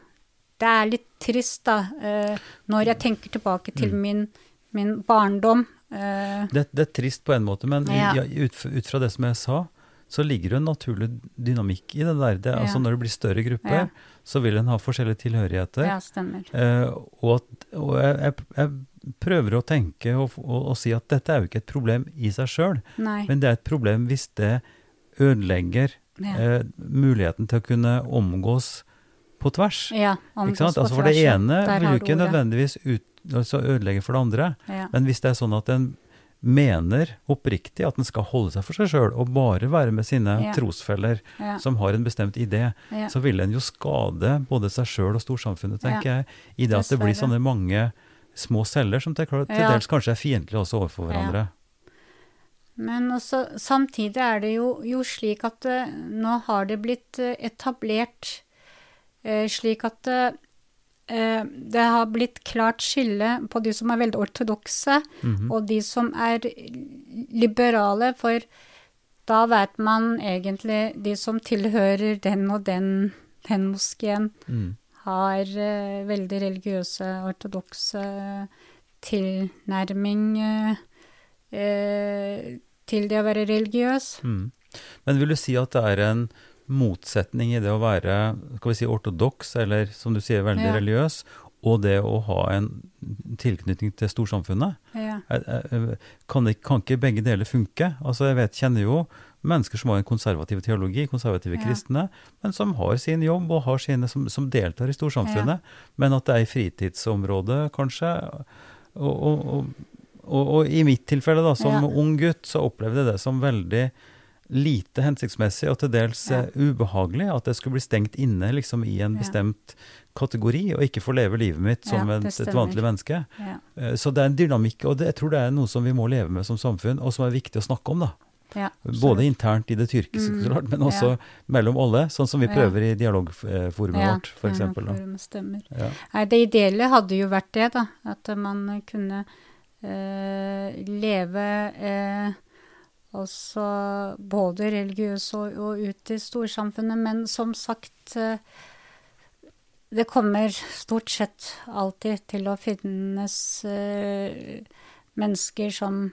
det er litt trist, da, eh, når jeg tenker tilbake til min, min barndom. Eh, Det, det er trist på en måte, men Ja. ut, ut fra det som jeg sa, så ligger det en naturlig dynamikk i det der. Det, altså Ja. Når det blir større grupper, Ja. så vil en ha forskjellige tilhørigheter. ja, stemmer. Eh, og at, og jeg, jeg, jeg prøver å tenke og, og, og si at dette er jo ikke et problem i seg sjøl, men det er et problem hvis det ødelegger Ja. eh, muligheten til å kunne omgås på tvers. Ja, omgås på Altså for det tvers, ene vil jo ikke nødvendigvis ut, altså ødelegge for det andre. Ja. Men hvis det er sånn at en mener oppriktig at en skal holde seg for seg sjøl og bare være med sine Ja. trosfeller Ja. som har en bestemt idé, Ja. så vil en jo skade både seg sjøl og storsamfunnet, tenker jeg, i det at det blir sånne mange små celler som til, til dels kanskje er fiendtlige også overfor hverandre. Men også, samtidig er det jo, jo slik at eh, nå har det blitt eh, etablert eh, slik at det har blitt klart skille på de som er veldig ortodokse, Mhm. og de som er liberale, for da vet man egentlig de som tilhører den og den, den moskeen, Mm. har veldig religiøse, ortodokse tilnærming eh, til det å være religiøs. Mm. Men vil du si at det er en motsetning i det å være skal vi si, ortodoks, eller som du sier, veldig Ja. religiøs, og det å ha en tilknytning til storsamfunnet? Ja. Kan, ikke, kan ikke begge deler funke? Altså, jeg vet, kjenner jo mennesker som har en konservativ teologi, konservative Ja. kristne, men som har sin jobb og har sine som, som deltar i storsamfunnet, men at det er i fritidsområdet, kanskje. Og, og, og, og, og i mitt tilfelle, da, som Ja. ung gutt, så opplevde jeg det som veldig lite hensiktsmessig og til dels Ja. eh, ubehagelig at jeg skulle bli stengt inne liksom i en Ja. bestemt kategori, og ikke få leve livet mitt som Ja, et, et vanlig menneske. Ja. Eh, Så det er en dynamikk, og det, jeg tror det er noe som vi må leve med som samfunn, og som er viktig å snakke om. da. Ja, Både internt i det tyrkiske, Mm, klart, men også mellom alle, sånn som vi Ja. prøver i dialogforumet Ja, vårt, f.eks. ja, da. stemmer. Nei, det ideelle hadde jo vært det, da. At man kunne leve eh, også både religiøs og, og ut i storsamfunnet. Men som sagt, eh, det kommer stort sett alltid til å finnes eh, mennesker som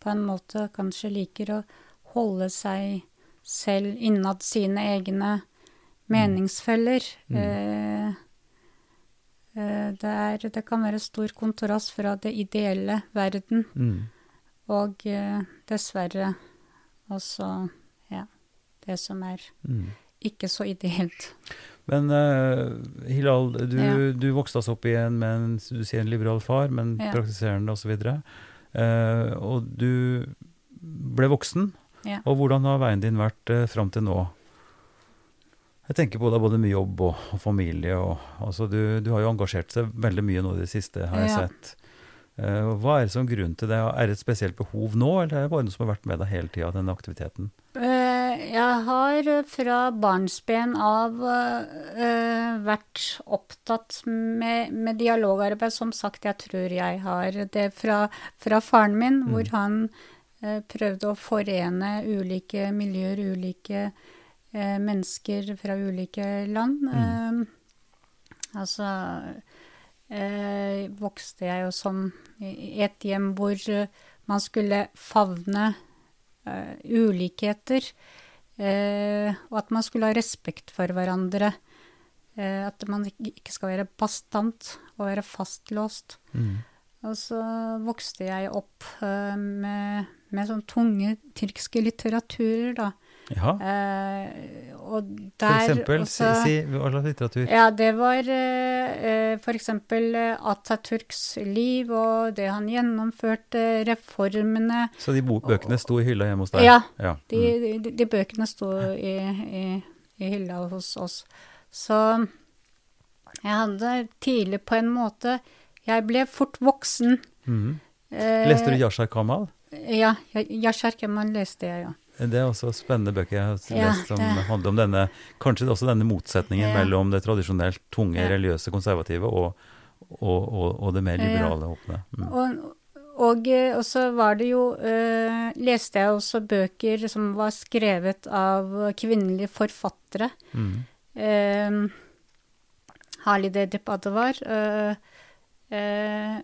på en måte kanskje liker å holde seg selv innad sine egne meningsfeller. Mm. Eh, det, er, det kan være stor kontrast fra det ideelle verden Mm. og eh, dessverre også ja, det som er Mm. ikke så ideelt. Men uh, Hilal, du, Ja. du vokste altså opp igjen med en, du sier en liberal far, men Ja. praktiserende osv. Uh, og du ble voksen. Ja. Og hvordan har veien din vært uh, fram til nå? Jeg tenker på det er både mye jobb og, og familie. Og, altså du, du har jo engasjert seg veldig mye nå i det siste, har jeg Ja. sett. Uh, hva er det som grunn til det? Er det et spesielt behov nå, eller er det bare noe som har vært med deg hele tida, denne aktiviteten? Uh, jeg har fra barnsben av uh, vært opptatt med, med dialogarbeid. Som sagt, jeg tror jeg har det fra, fra faren min, Mm. hvor han prøvde å forene ulike miljøer, ulike eh, mennesker fra ulike land. Mm. Eh, altså eh, vokste jeg jo som i et hjem hvor eh, man skulle favne eh, ulikheter. Eh, og at man skulle ha respekt for hverandre. Eh, at man ikke skal være bastant og være fastlåst. Mm. Og så vokste jeg opp eh, med, med sånn tunge tyrkiske litteraturer, da. Jaha. Eh, og For der eksempel, også- si, hva slags litteratur? ja, det var eh, f.eks. for eksempel eh, Atatürks liv og det han gjennomførte, reformene. Så de bøkene sto i hylla hjemme hos deg? Ja, ja. de, Mm. de, de bøkene sto i, i, i hylla hos oss. Så jeg hadde tidlig på en måte Jeg ble fort voksen. Mhm. Eh, Leste du Yashar Kamal? ja, Yashar Kamal leste jeg, ja. Det er også spennende bøker jeg har Ja, lest som det- handler om denne Kanskje også denne motsetningen Ja. mellom det tradisjonelt tunge, Ja. religiøse, konservative og, og, og, og det mer liberale, åpne. Mm. Og, eh, så var det jo eh, Leste jeg også bøker som var skrevet av kvinnelige forfattere. Mm. Uh, Halide Depadewar. Uh, uh,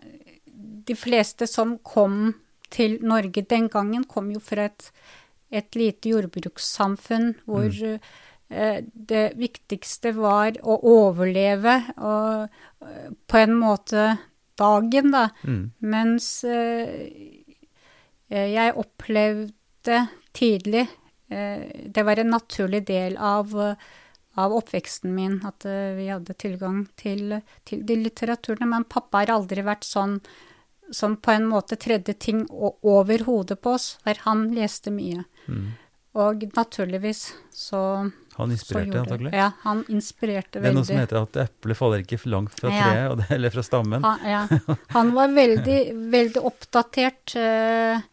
de fleste som kom til Norge den gangen, kom jo fra et, et lite jordbrukssamfunn hvor mm. det viktigste var å overleve og eh, på en måte dagen, da. Mm. Mens eh, eh, jeg opplevde tidlig eh, Det var en naturlig del av, eh, av oppveksten min at eh, vi hadde tilgang til, til de litteraturene. Men pappa har aldri vært sånn som på en måte tredde ting over hodet på oss, for han leste mye. Mm. Og naturligvis så, Han inspirerte antagelig? Ja, han inspirerte veldig. Det er noe som heter at eplet faller ikke langt fra Ja. treet, og det, eller fra stammen. Han, ja. han var veldig, veldig oppdatert, eh,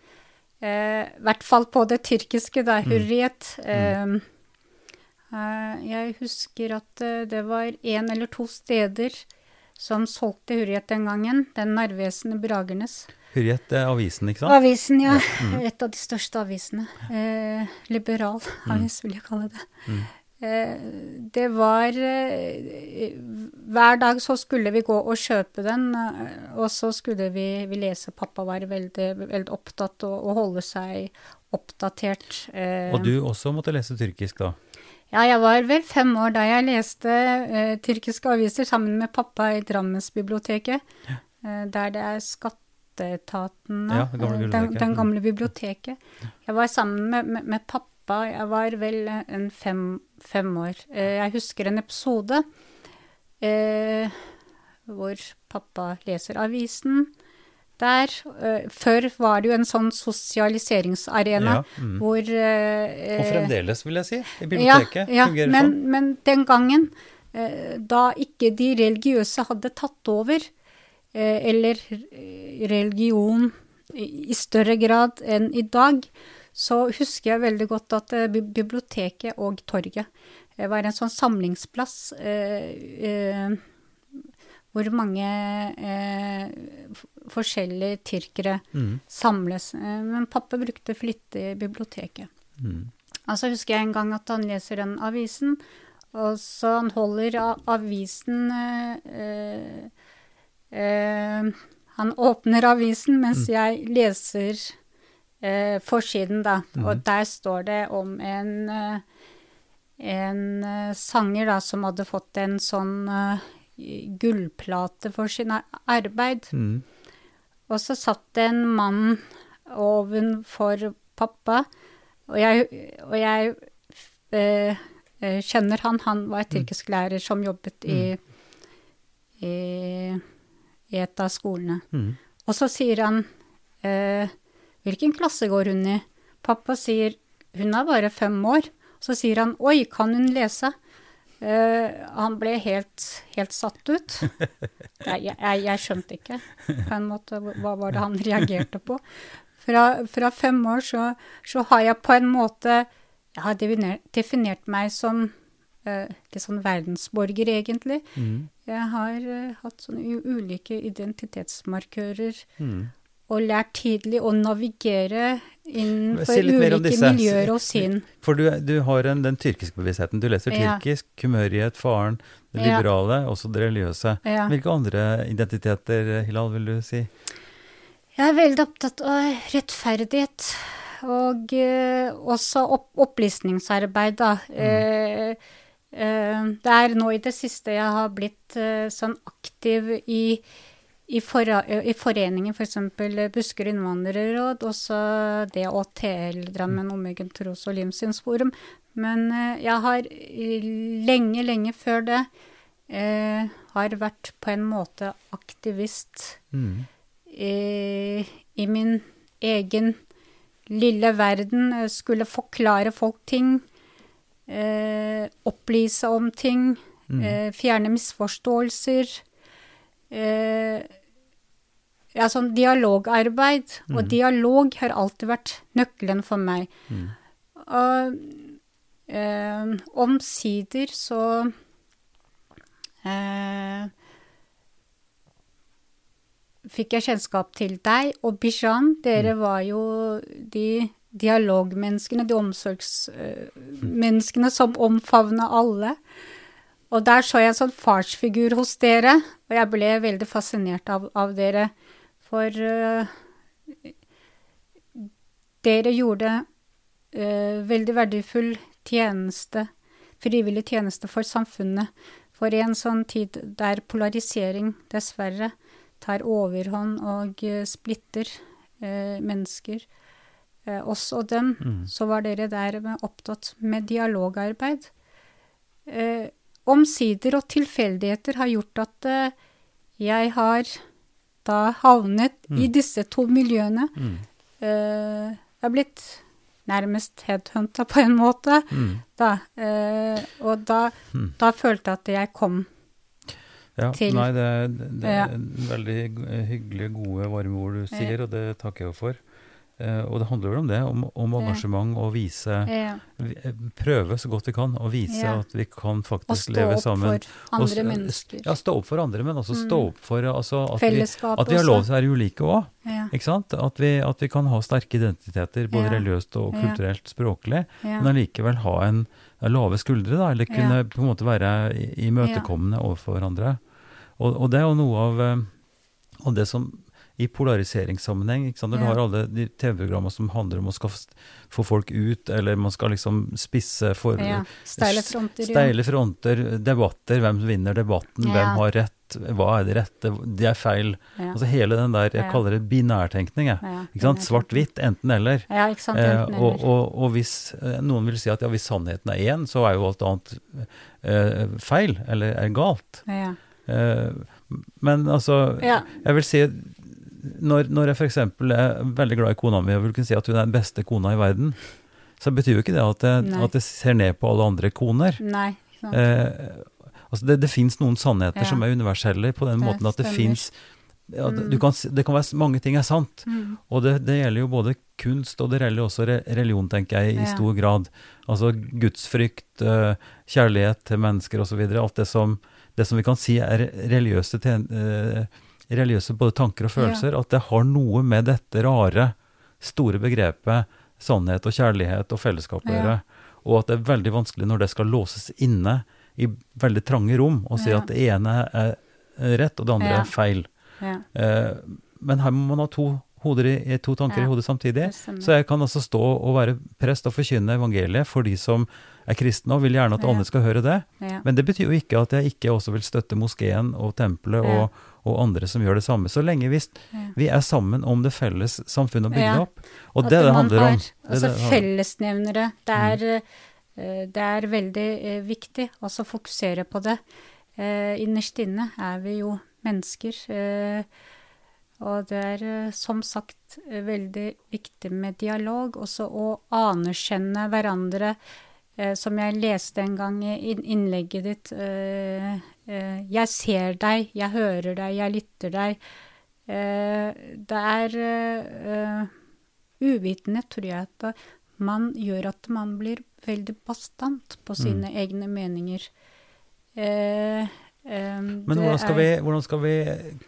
eh, i hvert fall på det tyrkiske, da, hurriyet. Mm. eh, jeg husker at eh, det var én eller to steder som solgte Hurriet den gangen. Den Narvesen i Bragernes. Hurriet er avisen, ikke sant? Avisen, ja. Et av de største avisene. Eh, liberal avis, vil jeg kalle det. Eh, det var eh, Hver dag så skulle vi gå og kjøpe den, eh, og så skulle vi, vi lese. Pappa var veldig, veldig opptatt av å holde seg oppdatert. Eh, Og du også måtte lese tyrkisk, da? Ja, jeg var vel fem år da jeg leste uh, tyrkiske aviser sammen med pappa i Drammensbiblioteket, eh, der det er Skatteetaten nå. Ja, gamle eh, den, den Mm. gamle biblioteket. Jeg var sammen med, med, med pappa, jeg var vel en fem, fem år. Uh, jeg husker en episode hvor pappa leser avisen. Der, eh, før var det jo en sånn sosialiseringsarena Ja, mm. hvor eh, Og fremdeles, vil jeg si. I biblioteket ja, fungerer men, sånn. men den gangen, eh, da ikke de religiøse hadde tatt over, eh, eller eh, religion i, større grad enn i dag, så husker jeg veldig godt at eh, biblioteket og torget var en sånn samlingsplass eh, hvor mange eh, forskjellige tyrkere Mm. samles. Eh, men pappa brukte flittig biblioteket. Mm. Altså husker jeg en gang at han leser den avisen, og så han holder avisen eh, eh, Han åpner avisen mens jeg leser eh, forsiden, da. Og der står det om en eh, en eh, sanger da, som hadde fått en sånn eh, gullplate for sin arbeid. Mm. Og så satt det en mann ovenfor pappa, og jeg, og jeg eh, eh, kjenner han. Han var tyrkisklærer som jobbet i, i, i et av skolene. Mm. Og så sier han eh, Hvilken klasse går hun i? Pappa sier hun er bare fem år. Så sier han oi, kan hun lese? Eh, han ble helt, helt satt ut. Jeg, jeg, jeg skjønte ikke på en måte hva var det han reagerte på. Fra, fra fem år så, så har jeg på en måte Jeg har definert, definert meg som uh, litt sånn verdensborger, egentlig. Mm. Jeg har uh, hatt sånne ulike identitetsmarkører Mm. Og lært tidlig å navigere innenfor ulike miljøer og sinn. For du, du har en, den tyrkiske bevisstheten. Du leser Ja. tyrkisk, kumørighet, faren, det Ja. liberale, også det religiøse. Ja. Hvilke andre identiteter, Hilal, vil du si? Jeg er veldig opptatt av rettferdighet. Og eh, også opp opplysningsarbeid, da. Eh, eh, det er nå i det siste jeg har blitt eh, sånn aktiv i, i, for, i foreningen f.eks. For Buskerud innvandrerråd, også DHTL, Drammen Omeggen tros- og livssynsforum. Men eh, jeg har eh, lenge, lenge før det eh, har vært på en måte aktivist Mm. i, i min egen lille verden Jeg skulle forklare folk ting, eh, opplyse om ting, Mm. eh, fjerne misforståelser. Eh, ja, sånn dialogarbeid. Og Mm. dialog har alltid vært nøkkelen for meg. Mm. Og eh, omsider så eh, fikk jeg kjennskap til deg og Bijan. Dere var jo de dialogmenneskene, de omsorgsmenneskene som omfavna alle. Og der så jeg en sånn farsfigur hos dere, og jeg ble veldig fascinert av, av dere. For eh, dere gjorde eh, veldig verdifull tjeneste, frivillig tjeneste for samfunnet. For i en sånn tid der polarisering dessverre tar overhånd og eh, splitter eh, mennesker, eh, oss og dem, Mm. så var dere der med, opptatt med dialogarbeid. Eh, omsider og tilfeldigheter har gjort at jeg har da havnet i Mm. disse to miljøene. Mm. Uh, jeg har blitt nærmest headhunta på en måte, Mm. da. Uh, og da, Mm. da følte jeg at jeg kom. Ja, til- nei, det, er- det Ja. er veldig g- hyggelige, gode, varme ord du Ja. sier, og det takker jeg for. Eh, og det handler vel om det, om, om engasjement og vise ja. eh, Prøve så godt vi kan å vise Ja. at vi kan faktisk leve sammen. Og stå opp for andre mennesker. Ja, stå opp for andre, men også stå Mm. opp for altså, at, vi, at vi har lov til å være ulike òg. Ja, At vi, at vi kan ha sterke identiteter, både religiøst og kulturelt, språklig, men allikevel ha en, lave skuldre, da, eller kunne på en måte være i- imøtekommende overfor hverandre. Og, og det er jo noe av, og det som i polariseringssammenheng ikke sant? Du Ja. har alle de TV-programmer som handler om å få folk ut, eller man skal liksom spisse for ja. Steile fronter. Steile fronter, debatter, hvem vinner debatten, Ja. hvem har rett, hva er det rette, det er feil. Altså hele den der, jeg kaller det binærtenkning, Svart-hvitt, enten-eller. Ja, ikke sant. Eh, enten og, eller. og, og hvis eh, noen vil si at ja, hvis sannheten er én, så er jo alt annet eh, feil, eller er galt. Ja. Eh, men altså, jeg vil si når, når jeg f.eks. er veldig glad i kona mi og vil kunne si at hun er den beste kona i verden, så betyr jo ikke det at jeg, at jeg ser ned på alle andre koner. Nei. Eh, altså det det fins noen sannheter Ja. som er universelle, på den Det måten at det fins ja, Mm. kan, det kan være mange ting er sant, Mm. og det, det gjelder jo både kunst, og det gjelder også religion, tenker jeg, i Ja. stor grad. Altså gudsfrykt, eh, kjærlighet til mennesker osv. Alt det som, det som vi kan si er religiøse, ten- eh, religiøse både tanker og følelser, at det har noe med dette rare, store begrepet sannhet og kjærlighet og fellesskap å Ja. Og at det er veldig vanskelig når det skal låses inne i veldig trange rom, og si Ja. at det ene er rett, og det andre Ja. er feil. Ja, Eh, men her må man ha to, hoder i, to tanker Ja, i hodet samtidig. Så jeg kan altså stå og være prest og forkynne evangeliet for de som er kristne og vil gjerne at Ja. andre skal høre det. ja. Men det betyr jo ikke at jeg ikke også vil støtte moskeen og tempelet Ja. og, og andre som gjør det samme. Så lenge vi, Ja. vi er sammen om det felles samfunnet å bygge Ja. opp. Og At det det man handler har, om. Det er Altså det det fellesnevnere. Det er, mm. det er veldig eh, viktig også å fokusere på det. Eh, Innerst inne er vi jo mennesker. eh, Og det er eh, som sagt eh, veldig viktig med dialog, også å anerkjenne hverandre. Eh, Som jeg leste en gang i innlegget ditt. eh, eh, Jeg ser deg, jeg hører deg, jeg lytter deg. Eh, Det er eh, eh, uvitende, tror jeg, at man gjør at man blir veldig bastant på sine egne meninger. Eh, eh, Men hvordan skal, er- vi, hvordan skal vi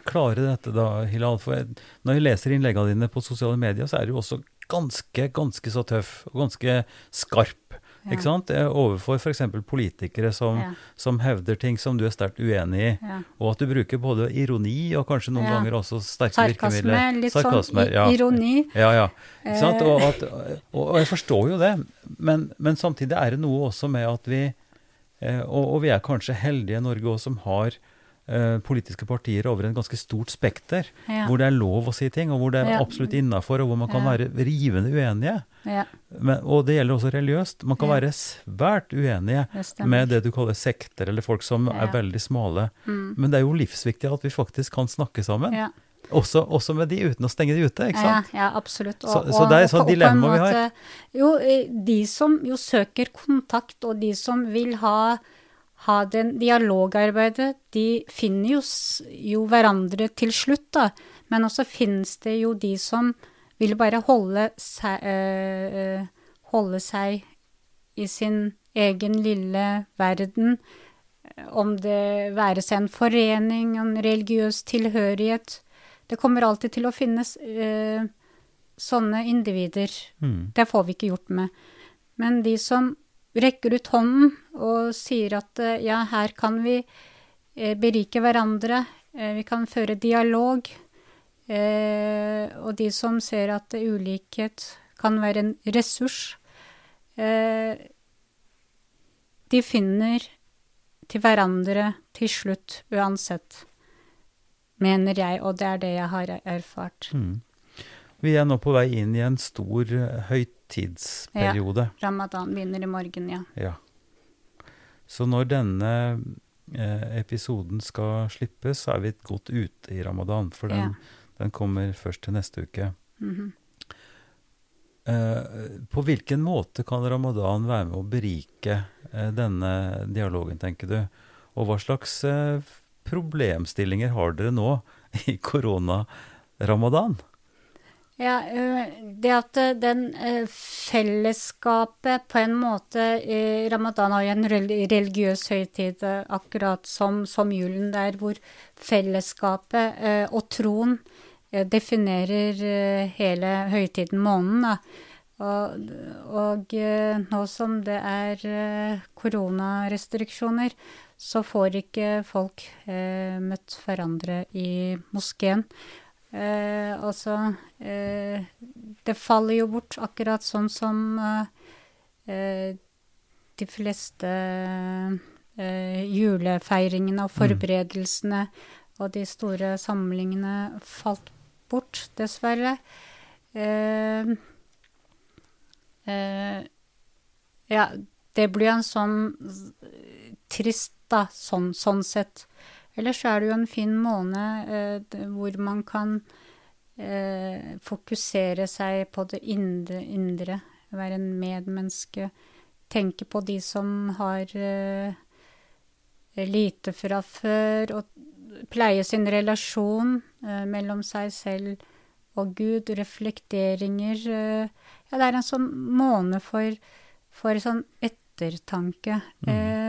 klare dette da, Hilal? For når jeg leser innleggene dine på sosiale medier, så er du også ganske, ganske så tøff og ganske skarp. Ja. Ikke sant? Eh, Overfor f.eks. politikere som, Ja. som hevder ting som du er sterkt uenig i. Ja. Og at du bruker både ironi og kanskje noen ganger også sterke Sarkasme, virkemidler. litt sånn Sarkasme, i- ja. ironi. Ja, ja. Ikke sant? Eh. Og, at, og, og jeg forstår jo det, men, men samtidig er det noe også med at vi eh, og, og vi er kanskje heldige i Norge også som har politiske partier over en ganske stort spekter, Ja. hvor det er lov å si ting, og hvor det er Ja. absolutt innafor, og hvor man kan Ja. være rivende uenige. Ja, Men, og det gjelder også religiøst. Man kan Ja. være svært uenige det med det du kaller sekter, eller folk som er veldig smale. Mm. Men det er jo livsviktig at vi faktisk kan snakke sammen. Ja. Også, også med de uten å stenge de ute, ikke sant? ja, absolutt. Så- så det er et sånt og dilemma vi har. Jo, eh, de som jo søker kontakt, og de som vil ha, ha den dialogarbeidet, de finner jo, jo hverandre til slutt, da. Men også finnes det jo de som vil bare holde seg, øh, holde seg i sin egen lille verden. Om det være seg en forening, en religiøs tilhørighet. Det kommer alltid til å finnes øh, sånne individer. Mm. Det får vi ikke gjort med. Men de som rekker ut hånden og sier at eh, ja, her kan vi eh, berike hverandre, eh, vi kan føre dialog, og de som ser at ulikhet kan være en ressurs, de finner til hverandre til slutt uansett, mener jeg, og det er det jeg har erfart. Mm. Vi er nå på vei inn i en stor høytidsperiode. Ja, Ramadan begynner i morgen, ja. Ja. Så når denne eh, episoden skal slippes, så er vi godt ute i ramadan, for den, den kommer først til neste uke. Mhm. Eh, på hvilken måte kan ramadan være med å berike eh, denne dialogen, tenker du? Og hva slags eh, problemstillinger har dere nå i korona-ramadan? Ja, øh, det at øh, den øh, fellesskapet på en måte Ramadan har jo en religiøs høytid, akkurat som, som julen, der hvor fellesskapet og troen definerer hele høytiden, måneden. Og, og nå som det er koronarestriksjoner, så får ikke folk møtt hverandre i moskeen. Eh, altså eh, Det faller jo bort, akkurat sånn som eh, eh, de fleste eh, julefeiringene og forberedelsene og de store samlingene falt bort, dessverre. Eh, eh, ja, det blir en sånn trist, da, sånn, sånn sett. Ellers er det jo en fin måned eh, hvor man kan eh, fokusere seg på det indre, indre, være en medmenneske, tenke på de som har eh, lite fra før, og pleie sin relasjon mellom seg selv og Gud, reflekteringer. Ja, det er en sånn måned for, for sånn ettertanke. Mm.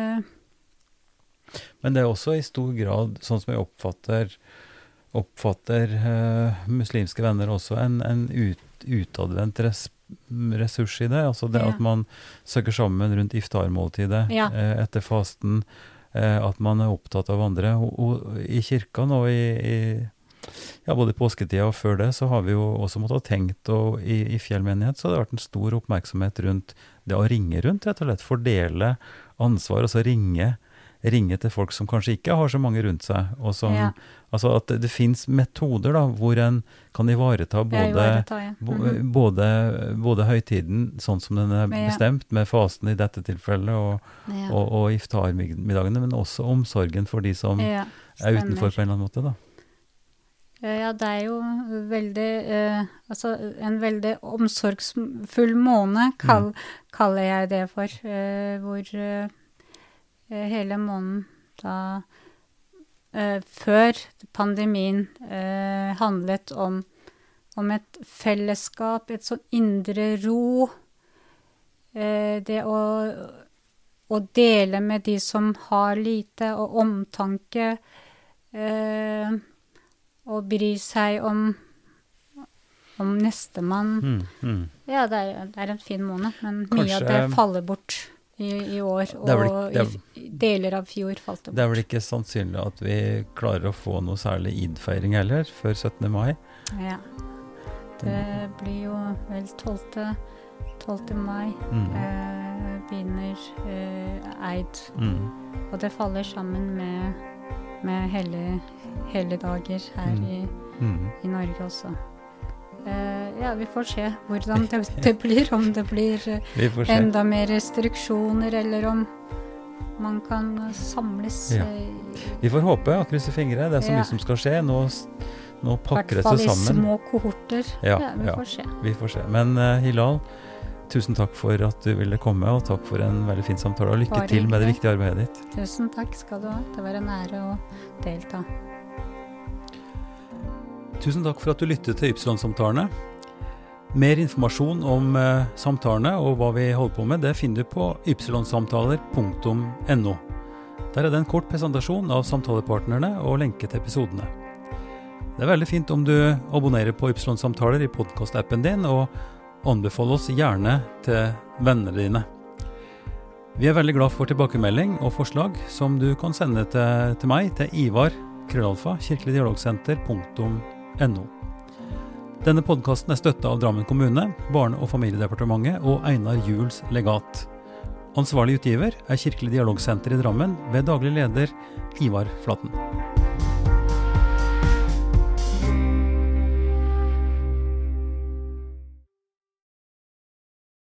Men det er også i stor grad, sånn som jeg oppfatter, oppfatter uh, muslimske venner også, en, en ut, utadvendt res, ressurs i det. Altså det Ja. at man søker sammen rundt iftarmåltidet Ja. uh, etter fasten. Uh, at man er opptatt av andre. Og, og i kirka nå i, i ja, både i påsketida og før det, så har vi jo også måttet ha tenkt, og i, i Fjell menighet så har det vært en stor oppmerksomhet rundt det å ringe rundt, rett og slett. Fordele ansvar, altså ringe, ringe til folk som kanskje ikke har så mange rundt seg. Og som, Ja. Altså at det, det fins metoder da, hvor en kan ivareta Ja, både, ivareta, ja. Mm -hmm. både, både høytiden sånn som den er bestemt, med fasen i dette tilfellet, og, Ja. og, og iftarmiddagene, men også omsorgen for de som ja, er utenfor på en eller annen måte. da. Ja, det er jo veldig eh, Altså en veldig omsorgsfull måned, kall, kaller jeg det for. Eh, hvor eh, hele måneden da eh, Før pandemien eh, handlet om, om et fellesskap, et sånn indre ro. Eh, det å, å dele med de som har lite, og omtanke. Eh, og bry seg om, om nestemann. Mm, mm. Ja, det er, det er en fin måned, men mye av det faller bort i, i år. Og vel er- i deler av fjor falt det Det er vel ikke sannsynlig at vi klarer å få noe særlig id-feiring heller, før 17. mai. Ja. Det blir jo vel 12. 12. mai Mm. eh, begynner eh, Eid. Mm. Og det faller sammen med, med hele, hele dager her Mm. i, Mm. i Norge også. Eh, ja, vi får se hvordan det, det blir. Om det blir eh, enda mer restriksjoner, eller om man kan samles. Ja. eh, Vi får håpe og krysse fingre. Det er så mye som skal skje. Nå, nå pakker det hvert fall seg i små kohorter. Ja, vi får se. Vi får se. Men uh, Hilal, tusen takk for at du ville komme, og takk for en veldig fin samtale. Og lykke Bare til med det viktige arbeidet ditt. Tusen takk skal du ha. Det var en ære å delta. Tusen takk for at du lyttet til Ypsilon-samtalene. Mer informasjon om eh, samtalene og hva vi holder på med, det finner du på ypsilonsamtaler.no. Der er det en kort presentasjon av samtalepartnerne og lenke til episodene. Det er veldig fint om du abonnerer på Ypsilon-samtaler i podkastappen din, og anbefaler oss gjerne til vennene dine. Vi er veldig glad for tilbakemelding og forslag som du kan sende til, til meg til Ivar krøllalfa kirkeligdialogsenter.no. Denne podkasten er støtta av Drammen kommune, Barne- og familiedepartementet og Einar Juels legat. Ansvarlig utgiver er Kirkelig dialogsenter i Drammen ved daglig leder Ivar Flaten.